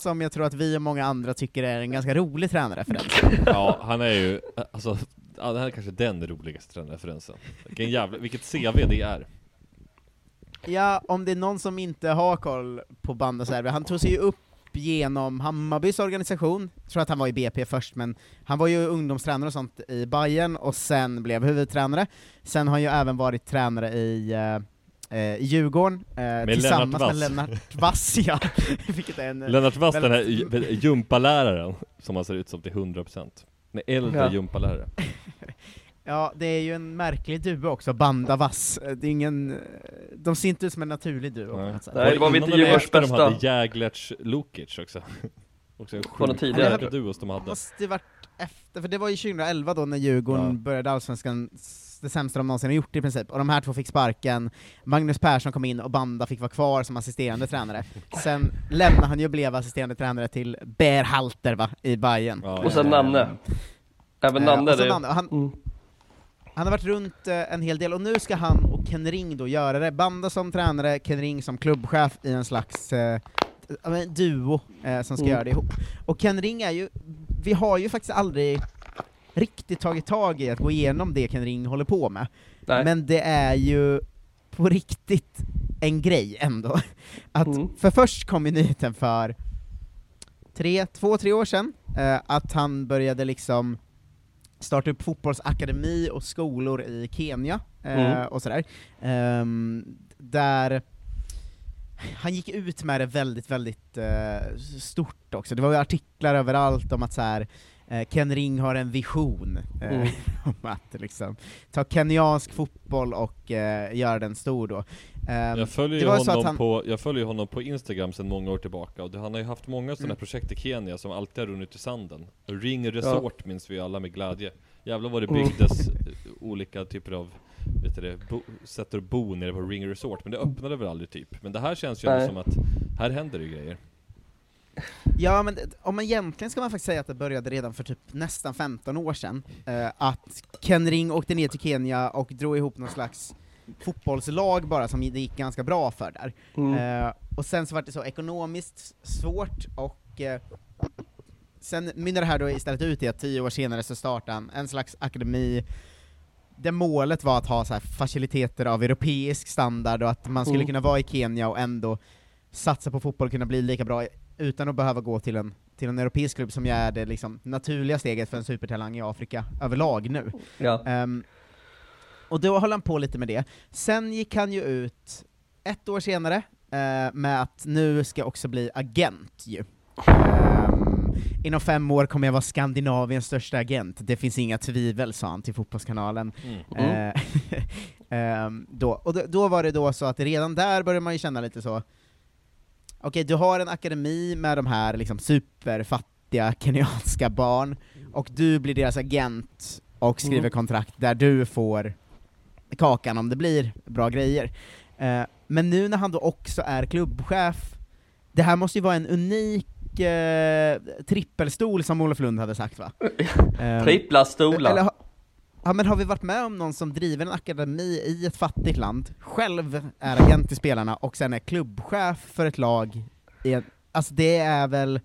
Som jag tror att vi och många andra tycker är en ganska rolig tränarreferens. Ja, han är ju, alltså, ja, det här är kanske den roligaste trendreferensen. Vilken jävla, vilket CV det är. Ja, om det är någon som inte har koll på Banda Serbia, han tog sig ju upp genom Hammarbys organisation, jag tror att han var i BP först, men han var ju ungdomstränare och sånt i Bayern och sen blev huvudtränare. Sen har han ju även varit tränare i eh, i Djurgården, eh, tillsammans Lennart med Lennart Wass, ja. Vilket är en Lennart Wass, den här gympaläraren, som han ser ut som till 100%. En äldre Ja. gympalärare. Ja, det är ju en märklig duo också, Banda Vass. Det är ingen... De ser inte ut som en naturlig duo. Nej, det var väl inte Djurgårdens efter de bästa. hade Jäglerts Lukic också. också en Var det sjukt tidigare? duos de hade. måste varit efter, för det var ju 2011 då när Djurgården Ja. började Allsvenskan, det sämsta de någonsin har gjort i princip, och de här två fick sparken, Magnus Persson kom in och Banda fick vara kvar som assisterande tränare. Sen lämnade han ju och blev assisterande tränare till Berhalter va, i Bayern. Och sen Nanne. Även Eh, Nanne. och så det- Nanne, han, han har varit runt eh, en hel del, och nu ska han och Ken Ring då göra det. Banda som tränare, Ken Ring som klubbchef i en slags eh, ja, duo eh, som ska Mm. göra det ihop. Och Ken Ring är ju, vi har ju faktiskt aldrig riktigt tagit tag i att gå igenom det Ken Ring håller på med. Nej. Men det är ju på riktigt en grej ändå. Att, Mm. För först kom ju nyheten för tre, två, tre år sedan, eh, att han började liksom starta upp fotbollsakademi och skolor i Kenya, eh, Mm. och sådär. Ehm, där han gick ut med det väldigt, väldigt eh, stort också. Det var ju artiklar överallt om att så här, eh, Ken Ring har en vision eh, Mm. om att liksom ta kenyansk fotboll och eh, göra den stor då. Ehm, Jag följer, honom han- på, jag följer honom på Instagram sedan många år tillbaka, och det, han har ju haft många sådana Mm. projekt i Kenya som alltid har runnit i sanden. Ring Resort minns vi alla med glädje. Jävlar vad det Mm. byggdes eh, olika typer av vet du det, bo, sätt att bo nere på Ring Resort, men det öppnade väl aldrig typ. Men det här känns ju som att, här händer det ju grejer. Ja, men om man egentligen ska man faktiskt säga att det började redan för typ nästan 15 år sedan, eh, att Ken Ring åkte ner till Kenya och drog ihop någon slags fotbollslag bara som det gick ganska bra för där. Mm. Eh, och sen så var det så ekonomiskt svårt, och eh, sen mynnade det här då istället ut i att tio år senare så startade han en slags akademi där målet var att ha så här faciliteter av europeisk standard och att man skulle Mm. kunna vara i Kenya och ändå satsa på fotboll och kunna bli lika bra utan att behöva gå till en, till en europeisk klubb som är det liksom naturliga steget för en supertalang i Afrika överlag nu. Ja. Ehm, och då höll han på lite med det. Sen gick han ju ut ett år senare eh, med att nu ska jag också bli agent ju. Ehm, inom fem år kommer jag vara Skandinaviens största agent, det finns inga tvivel, sa han till Fotbollskanalen. Mm. Eh, ehm, då, och då, då var det då så att redan där började man ju känna lite så, okej du har en akademi med de här liksom superfattiga kenyanska barn, och du blir deras agent och skriver Mm. kontrakt där du får kakan om det blir bra grejer. Eh, men nu när han då också är klubbchef, det här måste ju vara en unik eh, trippelstol som Olof Lund hade sagt va? Ehm, Trippla stolar. Eller, ja, men har vi varit med om någon som driver en akademi i ett fattigt land, själv är agent till spelarna och sen är klubbchef för ett lag en, Alltså det är väl,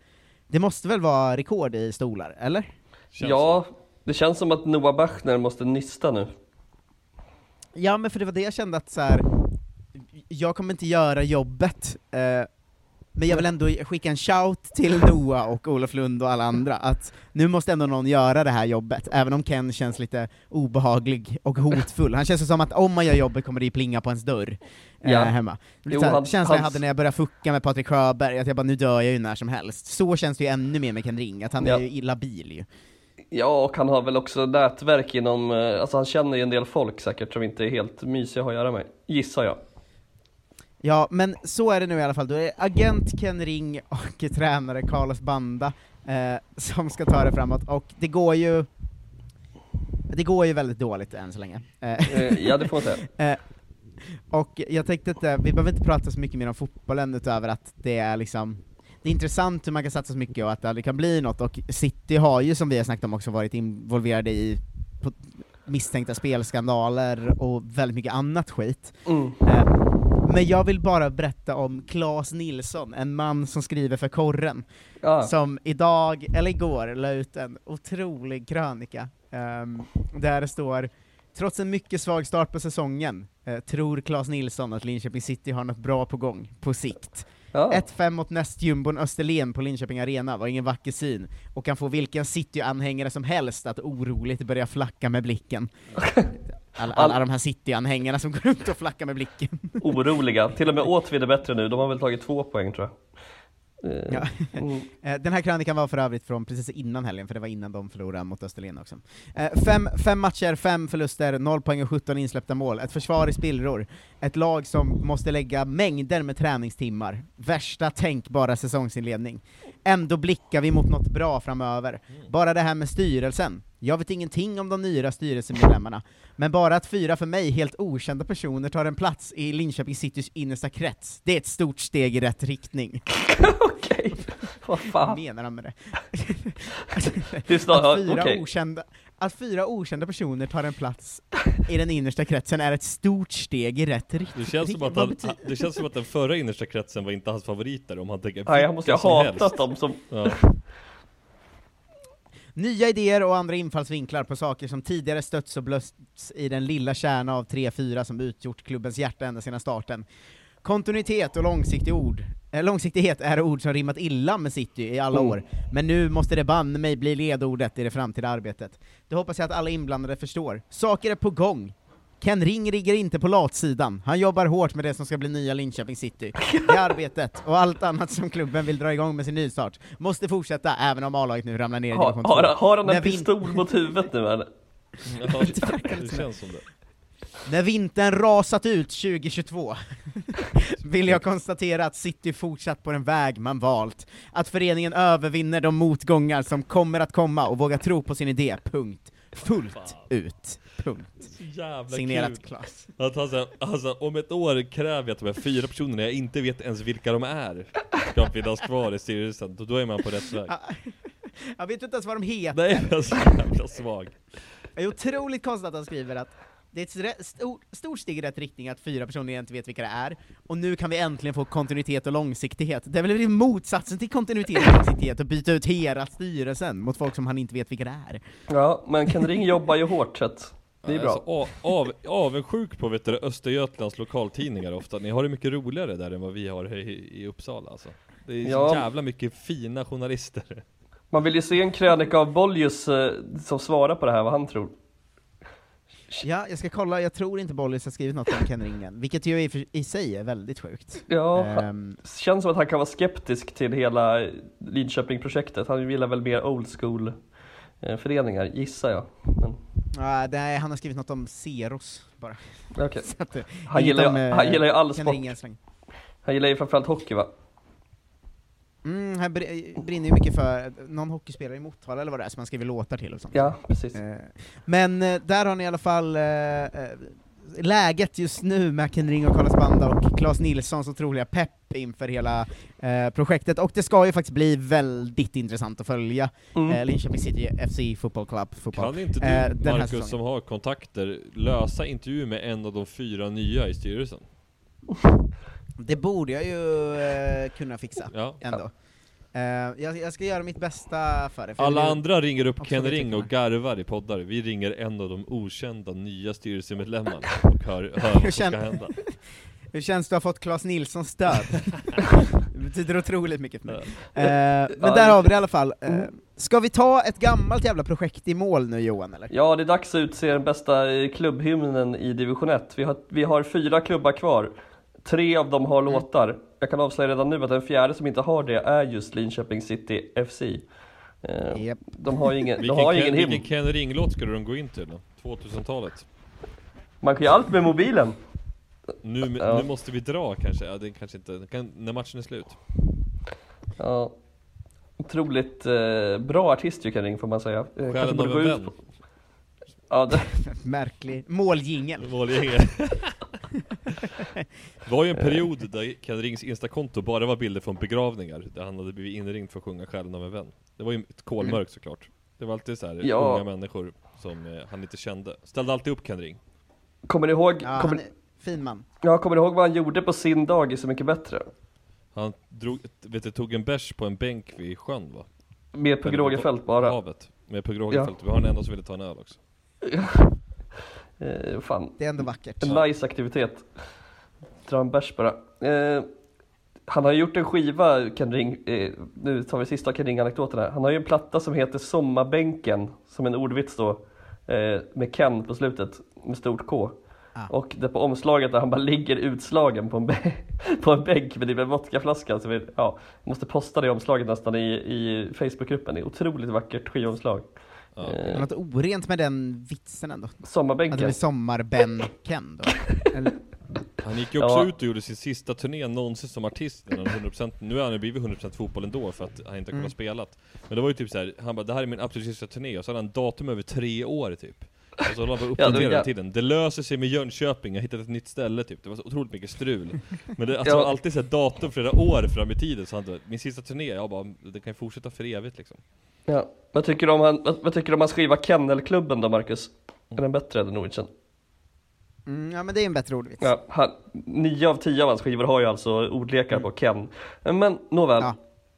det måste väl vara rekord i stolar, eller? ja, det känns som att Noah Bachner måste nysta nu. Ja men för det var det jag kände att så här. jag kommer inte göra jobbet, eh, men jag vill ändå skicka en shout till Noah och Olof Lund och alla andra, att nu måste ändå någon göra det här jobbet, även om Ken känns lite obehaglig och hotfull. Han känns som att om man gör jobbet kommer det plinga på ens dörr eh, Ja. hemma. Lite Jo, han- känslan jag hade när jag började fucka med Patrik Sjöberg, att jag bara nu dör jag ju när som helst. Så känns det ju ännu mer med Ken Ring, att han Ja. är ju illabil ju. Ja, och han har väl också nätverk inom, eh, alltså han känner ju en del folk säkert som inte är helt mysiga att göra med, gissar jag. Ja, men så är det nu i alla fall. Då är det agent Ken Ring och tränare Carlos Banda eh, som ska ta det framåt, och det går ju... det går ju väldigt dåligt än så länge. Eh, ja, det får säga. Eh, och jag tänkte att eh, vi behöver inte prata så mycket mer om fotbollen utöver att det är liksom det är intressant hur man kan satsa så mycket och att det aldrig kan bli något, och City har ju som vi har snackat om också varit involverade i misstänkta spelskandaler och väldigt mycket annat skit. Mm. Eh, men jag vill bara berätta om Claes Nilsson, en man som skriver för Korren, Ja. som idag, eller igår, la ut en otrolig krönika, ehm, där det står Trots en mycket svag start på säsongen eh, tror Claes Nilsson att Linköping City har något bra på gång, på sikt. Ja. 1-5 mot nästjumbon Österlen på Linköping Arena var ingen vacker syn, och kan få vilken City-anhängare som helst att oroligt börja flacka med blicken. Alla, alla de här City-anhängarna som går runt och flackar med blicken. Oroliga. Till och med Åtvid är bättre nu. De har väl tagit två poäng tror jag. Eh, Ja. mm. Eh, Den här krönikan var för övrigt från precis innan helgen, för det var innan de förlorade mot Österlen också. Eh, Fem, fem matcher, fem förluster, 0 poäng och 17 insläppta mål, ett försvar i spillror, ett lag som måste lägga mängder med träningstimmar, värsta tänkbara säsongsinledning. Ändå blickar vi mot något bra framöver. Bara det här med styrelsen. Jag vet ingenting om de nya styrelsemedlemmarna, men bara att fyra för mig helt okända personer tar en plats i Linköping Citys innersta krets, det är ett stort steg i rätt riktning. Okej, vad fan. Menar han med det? Att, fyra okej. okända, att fyra okända personer tar en plats i den innersta kretsen är ett stort steg i rätt riktning. Det känns, som att han, det känns som att den förra innersta kretsen var inte hans favoriter om han tänker Nej, han måste ha hatat helst. dem som... Ja. Nya idéer och andra infallsvinklar på saker som tidigare stötts och blötts i den lilla kärna av 3-4 som utgjort klubbens hjärta ända sedan starten. Kontinuitet och långsiktig ord, eh, långsiktighet är ord som rimmat illa med City i alla Mm. år, men nu måste det banne mig bli ledordet i det framtida arbetet. Det hoppas jag att alla inblandade förstår. Saker är på gång. Ken Ring ligger inte på latsidan, han jobbar hårt med det som ska bli nya Linköping City. Det arbetet, och allt annat som klubben vill dra igång med sin nystart, måste fortsätta även om A-laget nu ramlar ner i Har, division 2. har, har han När en vin- pistol mot huvudet nu eller? Det känns som det. När vintern rasat ut 2022 vill jag konstatera att City fortsatt på den väg man valt. Att föreningen övervinner de motgångar som kommer att komma och vågar tro på sin idé, punkt. Fullt ut, punkt. Jävla Signerat kul. Klas. Att han alltså om ett år kräver jag att de här fyra personerna jag inte vet ens vilka de är ska finnas kvar i styrelsen, då, då är man på rätt väg. Jag vet inte ens vad de heter. Nej, jag är så jävla svag. Det är otroligt konstigt att han skriver att det är ett stort, stort steg i rätt riktning att fyra personer inte vet vilka det är, och nu kan vi äntligen få kontinuitet och långsiktighet. Det är väl motsatsen till kontinuitet och långsiktighet, att byta ut hela styrelsen mot folk som han inte vet vilka det är. Ja, men Ken Ring jobbar ju hårt så att det är bra. så av, avundsjuk på vet du, Östergötlands lokaltidningar ofta. Ni har det mycket roligare där än vad vi har i, i Uppsala alltså. Det är så Ja. jävla mycket fina journalister. Man vill ju se en krönika av Bollius eh, som svarar på det här, vad han tror. Ja, jag ska kolla, jag tror inte Bollis har skrivit något om Ken Ring än, vilket ju i, i sig är väldigt sjukt. Ja, Ehm, känns som att han kan vara skeptisk till hela Linköping-projektet. Han gillar väl mer old school eh, föreningar, gissar jag. Men, ja, nej, han har skrivit något om Ceros, bara. Så att, eh, Han gillar ju- om, eh, han gillar ju all Ken sport. Han gillar ju framförallt hockey va? Mm, han br- brinner ju mycket för någon hockeyspelare i Motala eller vad det är som han skriver låtar till och sånt. Ja, precis. Eh, Men eh, där har ni i alla fall eh, eh, läget just nu med Ken Ring och Carlos Banda och Claes Nilssons otroliga pepp inför hela eh, projektet, och det ska ju faktiskt bli väldigt intressant att följa Mm. eh, Linköping City FC Football Club fotboll. Kan inte du, eh, den här Marcus som har kontakter, lösa intervju med en av de fyra nya i styrelsen? Det borde jag ju eh, kunna fixa, Ja. ändå. Eh, jag, jag ska göra mitt bästa för det. för Alla vill andra ringer upp Ken Ring och garvar i poddar. Vi ringer en av de okända nya styrelsemedlemmarna och hör, hör vad som ska känner- hända. Hur känns det att ha fått Claes Nilssons stöd? det betyder otroligt mycket för mig. Eh, men där har vi det i alla fall. Eh, Mm. ska vi ta ett gammalt jävla projekt i mål nu Johan, eller? Ja, det är dags att utse den bästa eh, klubbhymnen i division 1. Vi har, vi har fyra klubbar kvar. Tre av dem har Mm. låtar. Jag kan avslöja redan nu att den fjärde som inte har det är just Linköping City FC. Eh, Japp. De har ju ingen, de har Ken, ingen hymn. vilken Ken Ring-låt skulle de gå in till då? 2000-talet? Man kan ju allt med mobilen. Nu, Ja. nu måste vi dra kanske? Ja, det kanske inte... Kan, när matchen är slut? Ja. Otroligt eh, bra artist ju Ken Ring får man säga. Själen av gå en ut vän? på- Ja, det... Märklig måljingel. Måljingel. Det var ju en period där Ken Rings instakonto bara var bilder från begravningar, där han hade blivit inringd för att sjunga Själen av en vän. Det var ju ett kolmörkt såklart. Det var alltid så här Ja. unga människor som eh, han inte kände. Ställde alltid upp Ken Ring. Kommer ni ihåg? Ja, kommer, fin man. ja, kommer ni ihåg vad han gjorde på sin dag i Så Mycket Bättre? Han drog, vet du, tog en bärs på en bänk vid sjön va? Med Pugh Rogefeldt bara. Havet. Med Pugh Rogefeldt. Vi har en enda som ville ta en öl också. Eh, fan. Det är ändå vackert. En nice aktivitet. Dra en bärs bara. Eh, han har gjort en skiva, Ken Ring, eh, nu tar vi sista Ken Ring-anekdoten här. Han har ju en platta som heter Sommarbänken, som en ordvits då, eh, med Ken på slutet, med stort K. Och det på omslaget där han bara ligger utslagen på en, på en bänk med en vodkaflaska. Så vi, ja, måste posta det omslaget nästan i, i Facebookgruppen. Det är otroligt vackert skivomslag. Det Eh, något orent med den vitsen ändå. Sommarbänken. Att det blir sommar-Ben-Ken då. Eller, Han gick ju också Ja. ut och gjorde sin sista turné någonsin som artist innan 100%, Nu har han ju blivit 100% fotboll ändå för att han inte har kunnat Mm. spela Men det var ju typ så här, han bara 'Det här är min absolut sista turné' och så hade han datum över tre år typ Och så håller han på att Ja, det uppdatera hela tiden Det löser sig med Jönköping, jag har hittat ett nytt ställe typ Det var så otroligt mycket strul Men det alltså, Ja. alltid så här datum flera år fram i tiden så han min sista turné, jag bara 'Det kan ju fortsätta för evigt' liksom Ja. Vad tycker du om, han, vad, vad tycker du om hans skiva Kennelklubben då Marcus? Är den bättre än Norwegian? mm, ja men det är en bättre ordvits. Ja, han, nio av tio av hans skivor har ju alltså ordlekar på Ken. Men nåväl,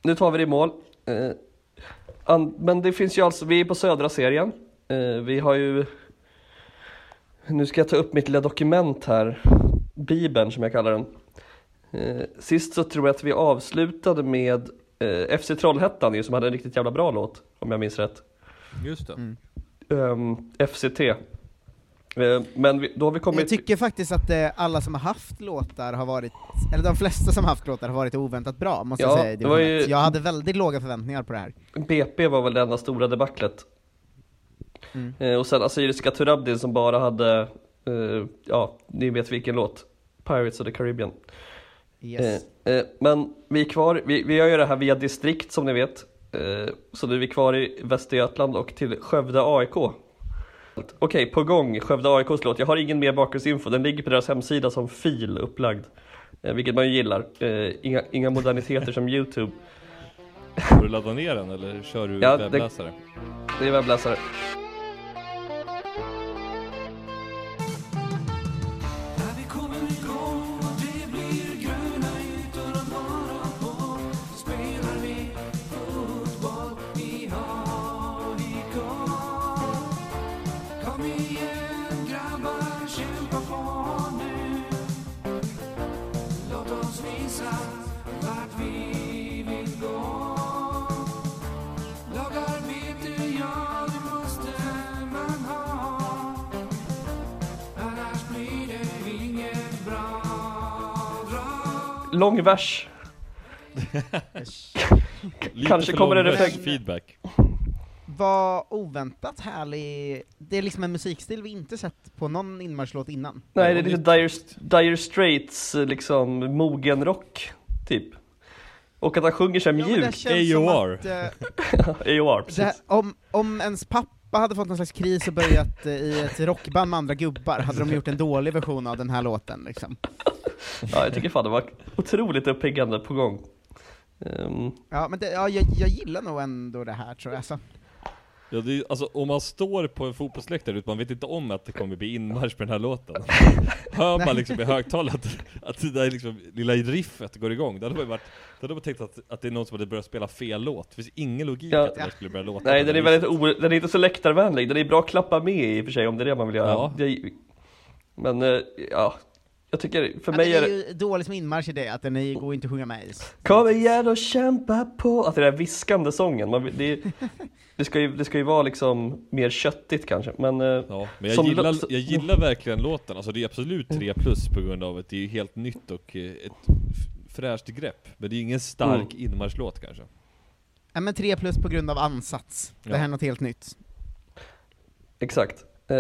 nu tar vi det i mål. Eh, an, men det finns ju alltså, vi är på södra serien. Eh, vi har ju, nu ska jag ta upp mitt lilla dokument här, Bibeln som jag kallar den. Eh, sist så tror jag att vi avslutade med eh, FC Trollhättan ju, som hade en riktigt jävla bra låt, om jag minns rätt. Just det Ehm, FCT. Eh, men vi, då har vi kommit... Jag tycker faktiskt att eh, alla som har haft låtar har varit, eller de flesta som har haft låtar har varit oväntat bra, måste Ja, jag säga. det var ju-. Jag hade väldigt låga förväntningar på det här. BP var väl det enda stora debaclet. Mm. Eh, och sen Assyriska Turabdin som bara hade, eh, ja, ni vet vilken låt. Pirates of the Caribbean. Yes. Eh, men vi är kvar, vi, vi gör ju det här via distrikt som ni vet. Så nu är vi kvar i Västergötland och till Skövde AIK. Okej, på gång Skövde AIKs låt. Jag har ingen mer bakgrundsinfo, den ligger på deras hemsida som fil upplagd. Vilket man ju gillar. Inga, inga moderniteter som Youtube. Får du ladda ner den eller kör du Ja, det- webbläsare? Det är webbläsare. Lång vers. Kanske kommer reflekt. vers feedback Var oväntat härlig, det är liksom en musikstil vi inte sett på någon inmarschlåt innan. Nej, det är lite dire, dire Straits eh, liksom mogenrock, typ. Och att han sjunger så mjukt. känns som att, eh, AOR, Det precis. om, om ens pappa hade fått någon slags kris och börjat eh, i ett rockband med andra gubbar, hade de gjort en dålig version av den här låten liksom. Ja, jag tycker fan det var otroligt uppiggande på gång. Ehm, Ja, men det, ja, jag, jag gillar nog ändå det här tror jag. Alltså. Ja, det alltså om man står på en fotbollsläktare man vet inte om att det kommer bli inmarsch på den här låten. Hör man liksom i högtalet att, att det där liksom, lilla riffet går igång, då hade man varit, då hade man tänkt att, att det är någon som hade börjat spela fel låt. Det finns ingen logik Ja. att det där skulle börja låta nej, den det är väldigt o, den är inte så läktarvänlig. Den är bra att klappa med i och för sig om det är det man vill göra. Ja. Det, men, eh, ja. Jag tycker, för Ja, mig men är det det... är ju dåligt som inmarsch i det, att den går inte att sjunga med i. Kom igen och kämpa på! Alltså den där viskande sången, man, det, det, ska ju, det ska ju vara liksom mer köttigt kanske, men... eh, Ja, men jag gillar, jag gillar verkligen låten, alltså det är absolut 3 plus på grund av att det är helt nytt och eh, ett fräscht grepp. Men det är ingen stark Mm. inmarschlåt kanske. Ja, men 3 plus på grund av ansats. Det Ja. här är något helt nytt. Exakt. Eh,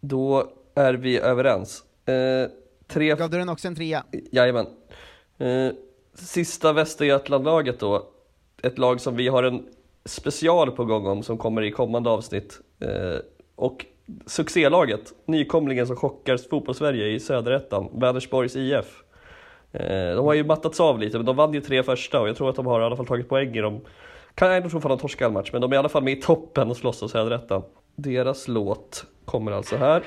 då är vi överens. Eh, tre... Gav du den också en trea? Jajamän. Eh, sista Västergötlandlaget då. Ett lag som vi har en special på gång om som kommer i kommande avsnitt. Eh, Och succélaget, nykomlingen som chockar fotbollssverige i söderettan, Vänersborgs IF. Eh, de har ju mattats av lite, men de vann ju tre första och jag tror att de har i alla fall tagit poäng i dem. Kan jag tror fan de torskar en match, men de är i alla fall med i toppen och slåss om söderettan. Deras låt kommer alltså här.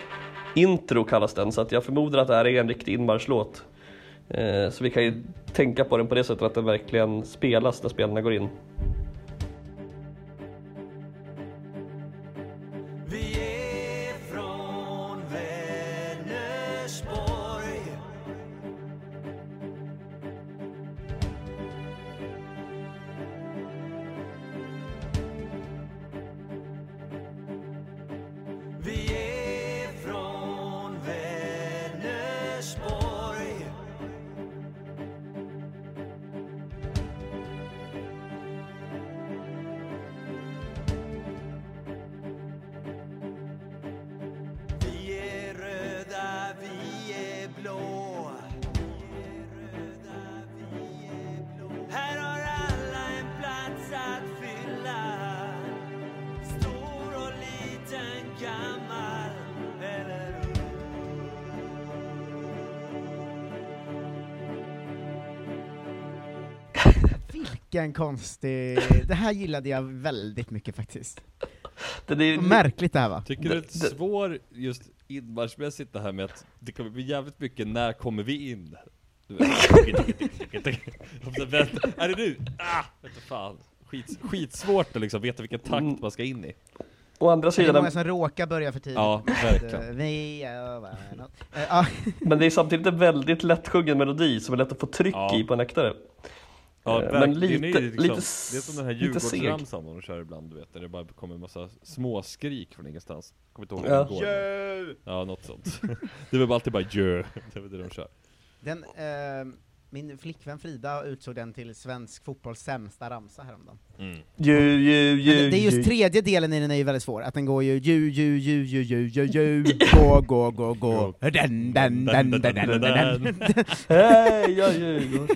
Intro kallas den, så att jag förmodar att det här är en riktig inmarschlåt. Eh, så vi kan ju tänka på den på det sättet att den verkligen spelas när spelarna går in. Vilken konstig... Det här gillade jag väldigt mycket faktiskt. Det är Vad märkligt det här var. Tycker du det är svår just inmarschmässigt det här med att det kommer bli jävligt mycket när kommer vi in? Är det nu? Ah! Vet du fan. Skit, skitsvårt att liksom veta vilken takt man ska in i. Å andra Det är sidan, många som råkar börja för tidigt. Ja, verkligen. Eh, Vi övar något. Eh, men det är samtidigt en väldigt lättsjungen melodi som är lätt att få tryck Ja. i på en läktare. Ja, Eh, men lite, det, är liksom, lite, det är som den här. Djurgårdsramsan de kör ibland, du vet, där det bara kommer en massa småskrik från ingenstans. Kommer inte ihåg Ja. hur det går. Ja, något sånt. det är väl alltid bara jö, det är väl det de kör. Den, eh, min flickvän Frida utsåg den till svensk fotbolls sämsta ramsa häromdagen. Mm. Ju, ju, ju, det, det är ju. just tredje delen i den är ju väldigt svår, att den går ju ju, ju, ju, ju, ju, ju, ju, gå, gå, gå, gå, den, den, den, den, den, den, den. Hej, jag ljuger.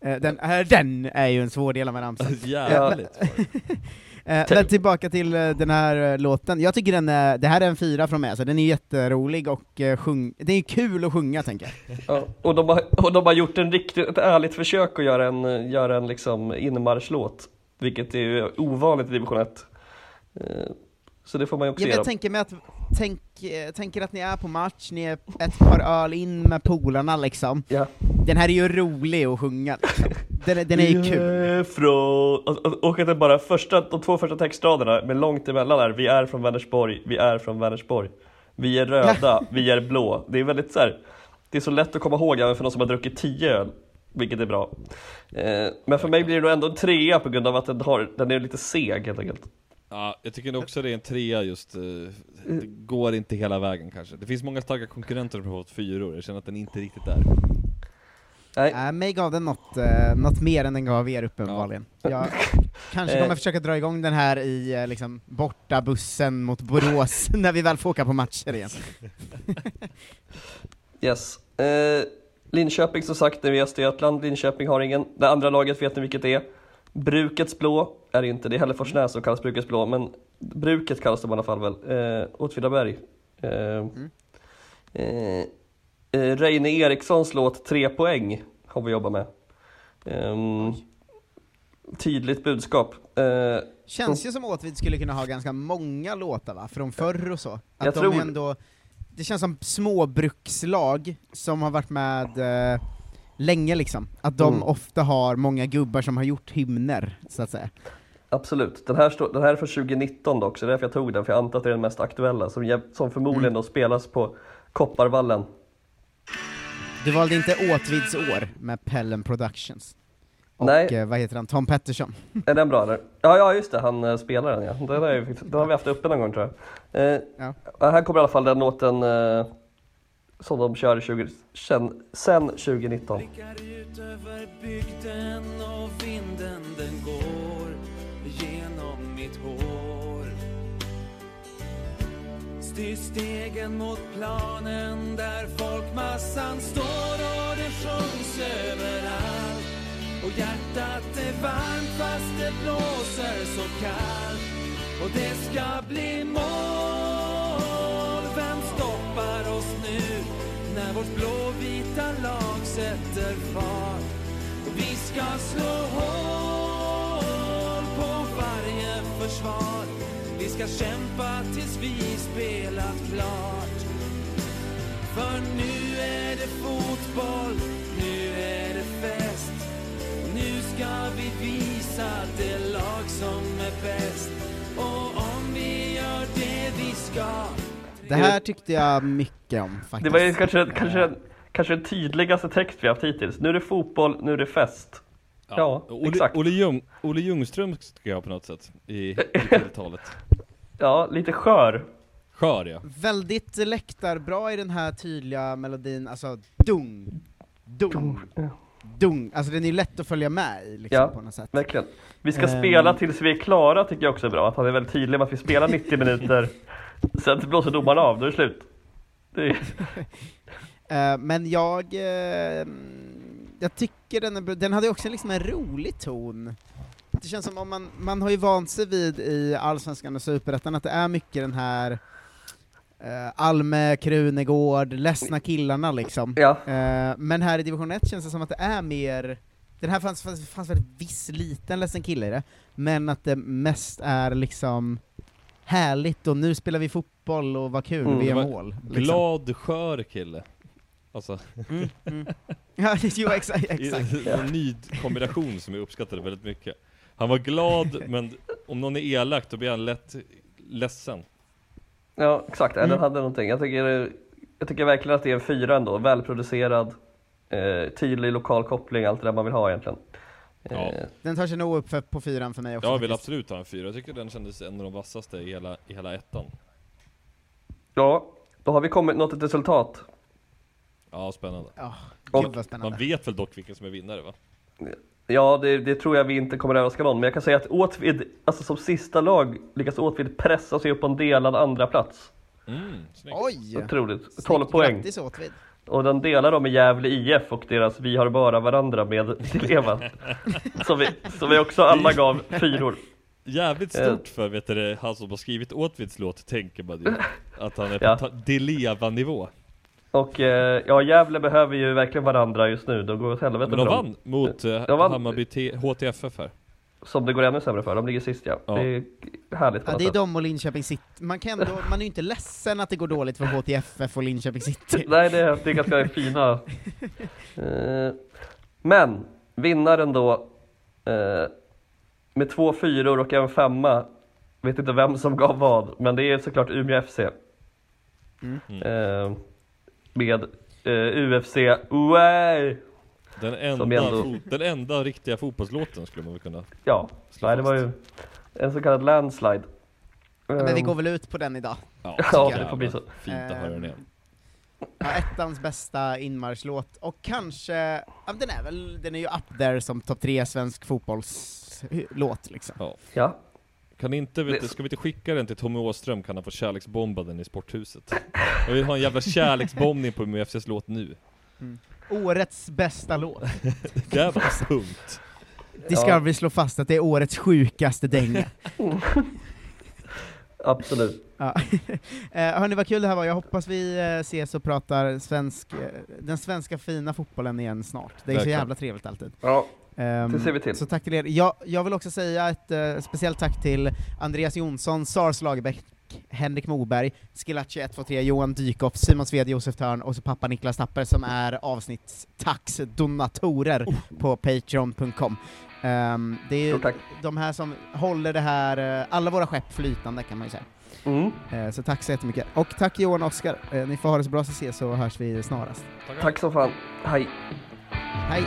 Eh, Den, eh, den är ju en svår del av en ramsa. Jävligt men- eh, Men tillbaka till eh, den här eh, låten, jag tycker den är, det här är en fyra från mig, så den är jätterolig och eh, sjung, det är kul att sjunga tänker jag. Ja, och, de har, och de har gjort en riktigt, ett ärligt försök att göra en, göra en liksom inmarschlåt. Vilket är ovanligt i division 1. Så det får man ju också Ja, jag tänker mig att, tänk, eh, tänker att ni är på match, ni är ett par öl in med polarna liksom. Ja. Den här är ju rolig att sjunga liksom. Den, är- den är ju kul. Från, och, att det bara första, de två första textraderna med långt emellan är Vi är från Vänersborg, vi är från Vänersborg. Vi är röda, vi är blå. Det är väldigt så här, det är så lätt att komma ihåg även för någon som har druckit 10 öl. Vilket är bra. Eh, men för mig blir det nog ändå en trea på grund av att den, har, den är lite seg helt enkelt. Ja, jag tycker också det är en trea just, eh, det går inte hela vägen kanske. Det finns många starka konkurrenter fått fyror, jag känner att den inte riktigt är. Nej. Äh, mig gav den något, eh, något mer än den gav er uppenbarligen. Jag kanske Eh. kommer försöka dra igång den här i eh, liksom, borta bussen mot Borås, när vi väl får åka på matcher igen. Yes. Eh, Linköping som sagt är i Östergötland, Linköping har ingen. Det andra laget vet ni vilket det är. Brukets blå är det inte, det är Hälleforsnäs som kallas Brukets blå, men Bruket kallas det i alla fall väl. Eh, Åtvidaberg. Eh, eh, eh, Reine Erikssons låt Tre poäng har vi jobbat med. Ehm, tydligt budskap. Eh, Känns ju som Åtvid skulle kunna ha ganska många låtar va, från förr och så. Att Jag de tror- ändå, det känns som småbrukslag som har varit med eh, länge liksom. Att de Mm. ofta har många gubbar som har gjort hymner, så att säga. Absolut. Den här, stå, den här är från 2019 dock, så det är därför jag tog den, för jag antar att det är den mest aktuella, som, som förmodligen Mm. då spelas på Kopparvallen. Du valde inte Åtvids år med Pellen Productions. Och Nej. eh, vad heter han, Tom Pettersson. Är den bra eller? Ja, ja just det, han eh, spelar den ja. Den, är, den har vi haft uppe någon gång tror jag. Eh, Ja. Här kommer i alla fall den låten eh, som de körde 20, sen, sen 2019. Blickar ut över bygden och vinden den går genom mitt hår Styr stegen mot planen där folkmassan står och det sjungs överallt och hjärtat är varmt fast det blåser så kallt och det ska bli mål. Vårt blåvita lag sätter fart? Vi ska slå hål på varje försvar. Vi ska kämpa tills vi spelat klart. För nu är det fotboll, nu är det fest. Nu ska vi visa det lag som är bäst. Och om vi gör det vi ska det här tyckte jag mycket om faktiskt. Det var ju kanske, kanske, kanske den tydligaste text vi haft hittills. Nu är det fotboll, nu är det fest. Ja, Olle, exakt. Olle, Ljung, Olle Ljungström ska jag på något sätt i, i tilltalet. Ja, lite skör. Skör ja. Väldigt läktarbra i den här tydliga melodin, alltså dung, dung, dung. Alltså den är ju lätt att följa med i liksom, Ja, på något sätt. verkligen. Vi ska Ehm. spela tills vi är klara tycker jag också är bra. Att han är väldigt tydlig med att vi spelar 90 minuter, sen blåser domaren av, då är det slut. Det är... Eh, men jag, eh, jag tycker den, är, bra. den hade också liksom en rolig ton. Det känns som om man, man har ju vant sig vid i Allsvenskan och Superettan att det är mycket den här uh, Alme, Krunegård, ledsna killarna liksom. Ja. Eh, men här i division 1 känns det som att det är mer, den här fanns, fanns, fanns väl viss liten ledsen kille i det, men att det mest är liksom härligt och nu spelar vi fotboll och vad kul, Mm. vi var mål. liksom. Glad, skör kille. Alltså. Mm, mm. Ja, jo, exakt, exakt. En ny kombination som jag uppskattade väldigt mycket. Han var glad, men om någon är elak då blir han lätt ledsen. Ja, exakt. Mm. Den hade någonting. Jag tycker, jag tycker verkligen att det är en fyra ändå. Välproducerad, eh, tydlig lokal koppling, allt det där man vill ha egentligen. Ja. Eh, Den tar sig nog upp för, på fyran för mig också. Jag vill faktiskt. absolut ha en fyra. Jag tycker den kändes en av de vassaste i hela, i hela ettan. ja, då har vi kommit nått ett resultat. Ja, spännande. Ja, Och- gud vad spännande. Man vet väl dock vilken som är vinnare va? Ja, det, det tror jag vi inte kommer överraska någon, men jag kan säga att Åtvid, alltså som sista lag, lyckas Åtvid pressa sig upp på en delad andra plats. Mm, snyggt. Oj! Otroligt. 12 poäng. Grattis Åtvid. Och den delar de med Gävle IF och deras Vi har bara varandra med Eva. som, vi, som vi också alla gav fyror. Jävligt Eh. stort för vet du, han som har skrivit Åtvids låt, tänker man ju. Att han är på Ja. Deleva-nivå. Och eh, ja, Gävle behöver ju verkligen varandra just nu. De går åt helvete Men de dem. vann mot eh, De vann. Hammarby T- HTFF här. Som det går ännu sämre för. De ligger sist ja. Ja. Det är härligt på Ja, det är de och Linköping City. Man, kan ändå, man är ju inte ledsen att det går dåligt för HTFF och Linköping City. Nej, det är, det är ganska fina. Eh, men, vinnaren då eh, med två fyror och en femma. Vet inte vem som gav vad, men det är såklart Umeå FC. Mm. Eh, med eh, UFC Way! Den enda, ändå- den enda riktiga fotbollslåten skulle man väl kunna Ja, nej, det var ju en så kallad landslide. Men vi Eh, går väl ut på den idag. Ja, Ja, det får bli så. Fint att höra den igen. Ja, ettans bästa inmarschlåt, och kanske, ja, den är väl, den är ju up there som topp tre svensk fotbollslåt liksom. Ja. Ja. Kan inte, vet du, ska vi inte skicka den till Tommy Åström kan han få kärleksbomba den i sporthuset. Jag vill ha en jävla kärleksbombning på Umeå FCs låt nu. Årets bästa låt. Det var punkt. Det ska Ja. vi slå fast att det är årets sjukaste dänga. Absolut. Ja. eh, hörni vad kul det här var, jag hoppas vi eh, ses och pratar svensk, eh, den svenska fina fotbollen igen snart. Det är så Verkligen. jävla trevligt alltid. Ja, Ehm, det ser vi till. Så tack till er. Jag, jag vill också säga ett eh, speciellt tack till Andreas Jonsson, Sars Lagerbäck, Henrik Moberg, Skilacci 123, Johan Dykhoff, Simon Sved, Josef Törn och så pappa Niklas Tapper som är avsnittstaxdonatorer på patreon.com. Ehm, det är Stort tack. de här som håller det här, eh, alla våra skepp flytande kan man ju säga. Mm. Eh, så tack så jättemycket. Och tack Johan och Oskar, eh, ni får ha det så bra så ses så hörs vi snarast. Tack så fan. Hej. Hej!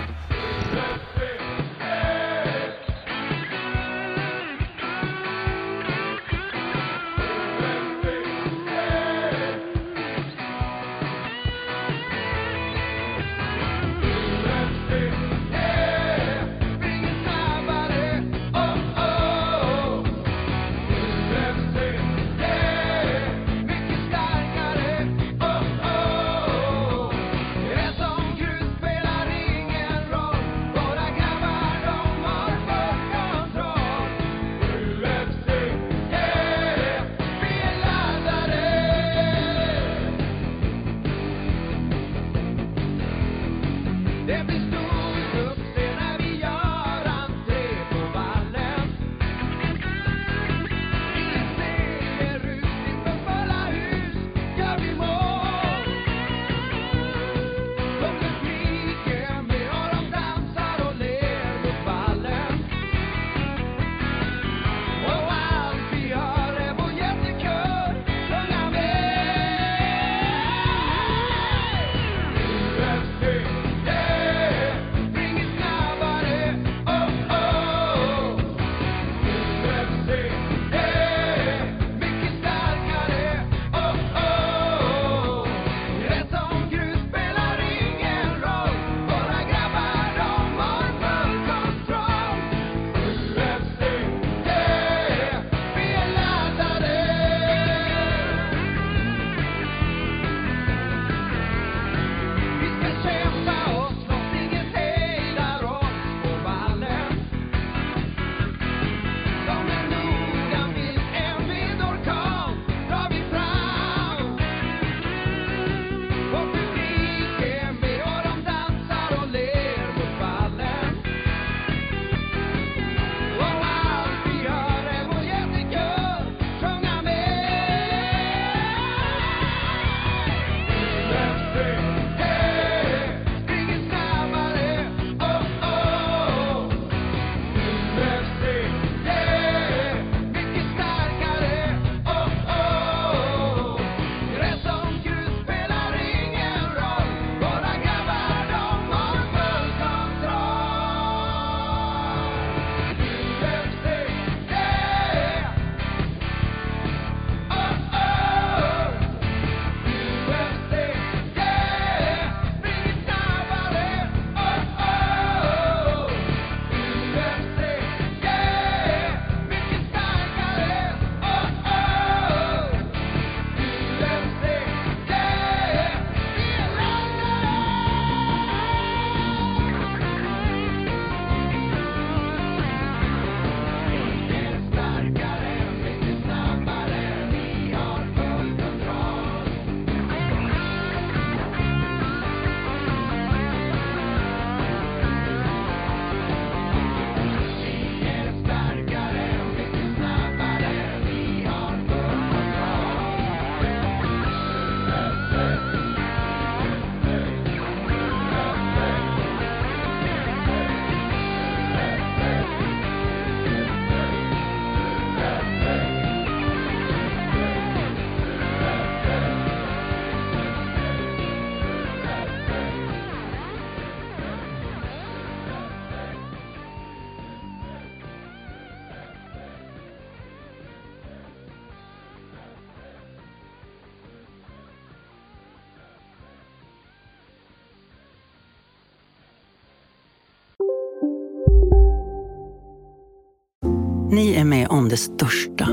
Ni är med om det största.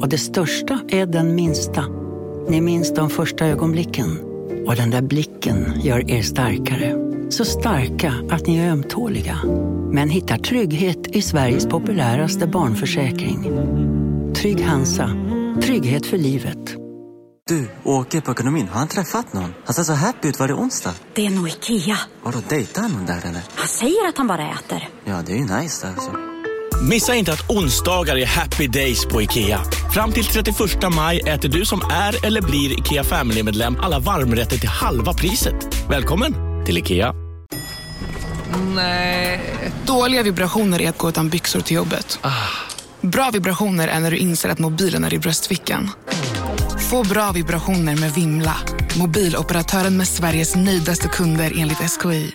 Och det största är den minsta. Ni minns de första ögonblicken. Och den där blicken gör er starkare. Så starka att ni är ömtåliga. Men hittar trygghet i Sveriges populäraste barnförsäkring. Trygg Hansa. Trygghet för livet. Du, åker på ekonomin. Har han träffat någon? Han ser så happy ut. Var det onsdag? Det är nog Ikea. Har du dejtat någon där eller? Han säger att han bara äter. Ja, det är ju nice alltså. Missa inte att onsdagar är happy days på IKEA. Fram till 31 maj äter du som är eller blir IKEA Family-medlem alla varmrätter till halva priset. Välkommen till IKEA. Nej. Dåliga vibrationer är att gå utan byxor till jobbet. Bra vibrationer är när du inser att mobilen är i bröstfickan. Få bra vibrationer med Vimla. Mobiloperatören med Sveriges nöjdaste kunder enligt SKI.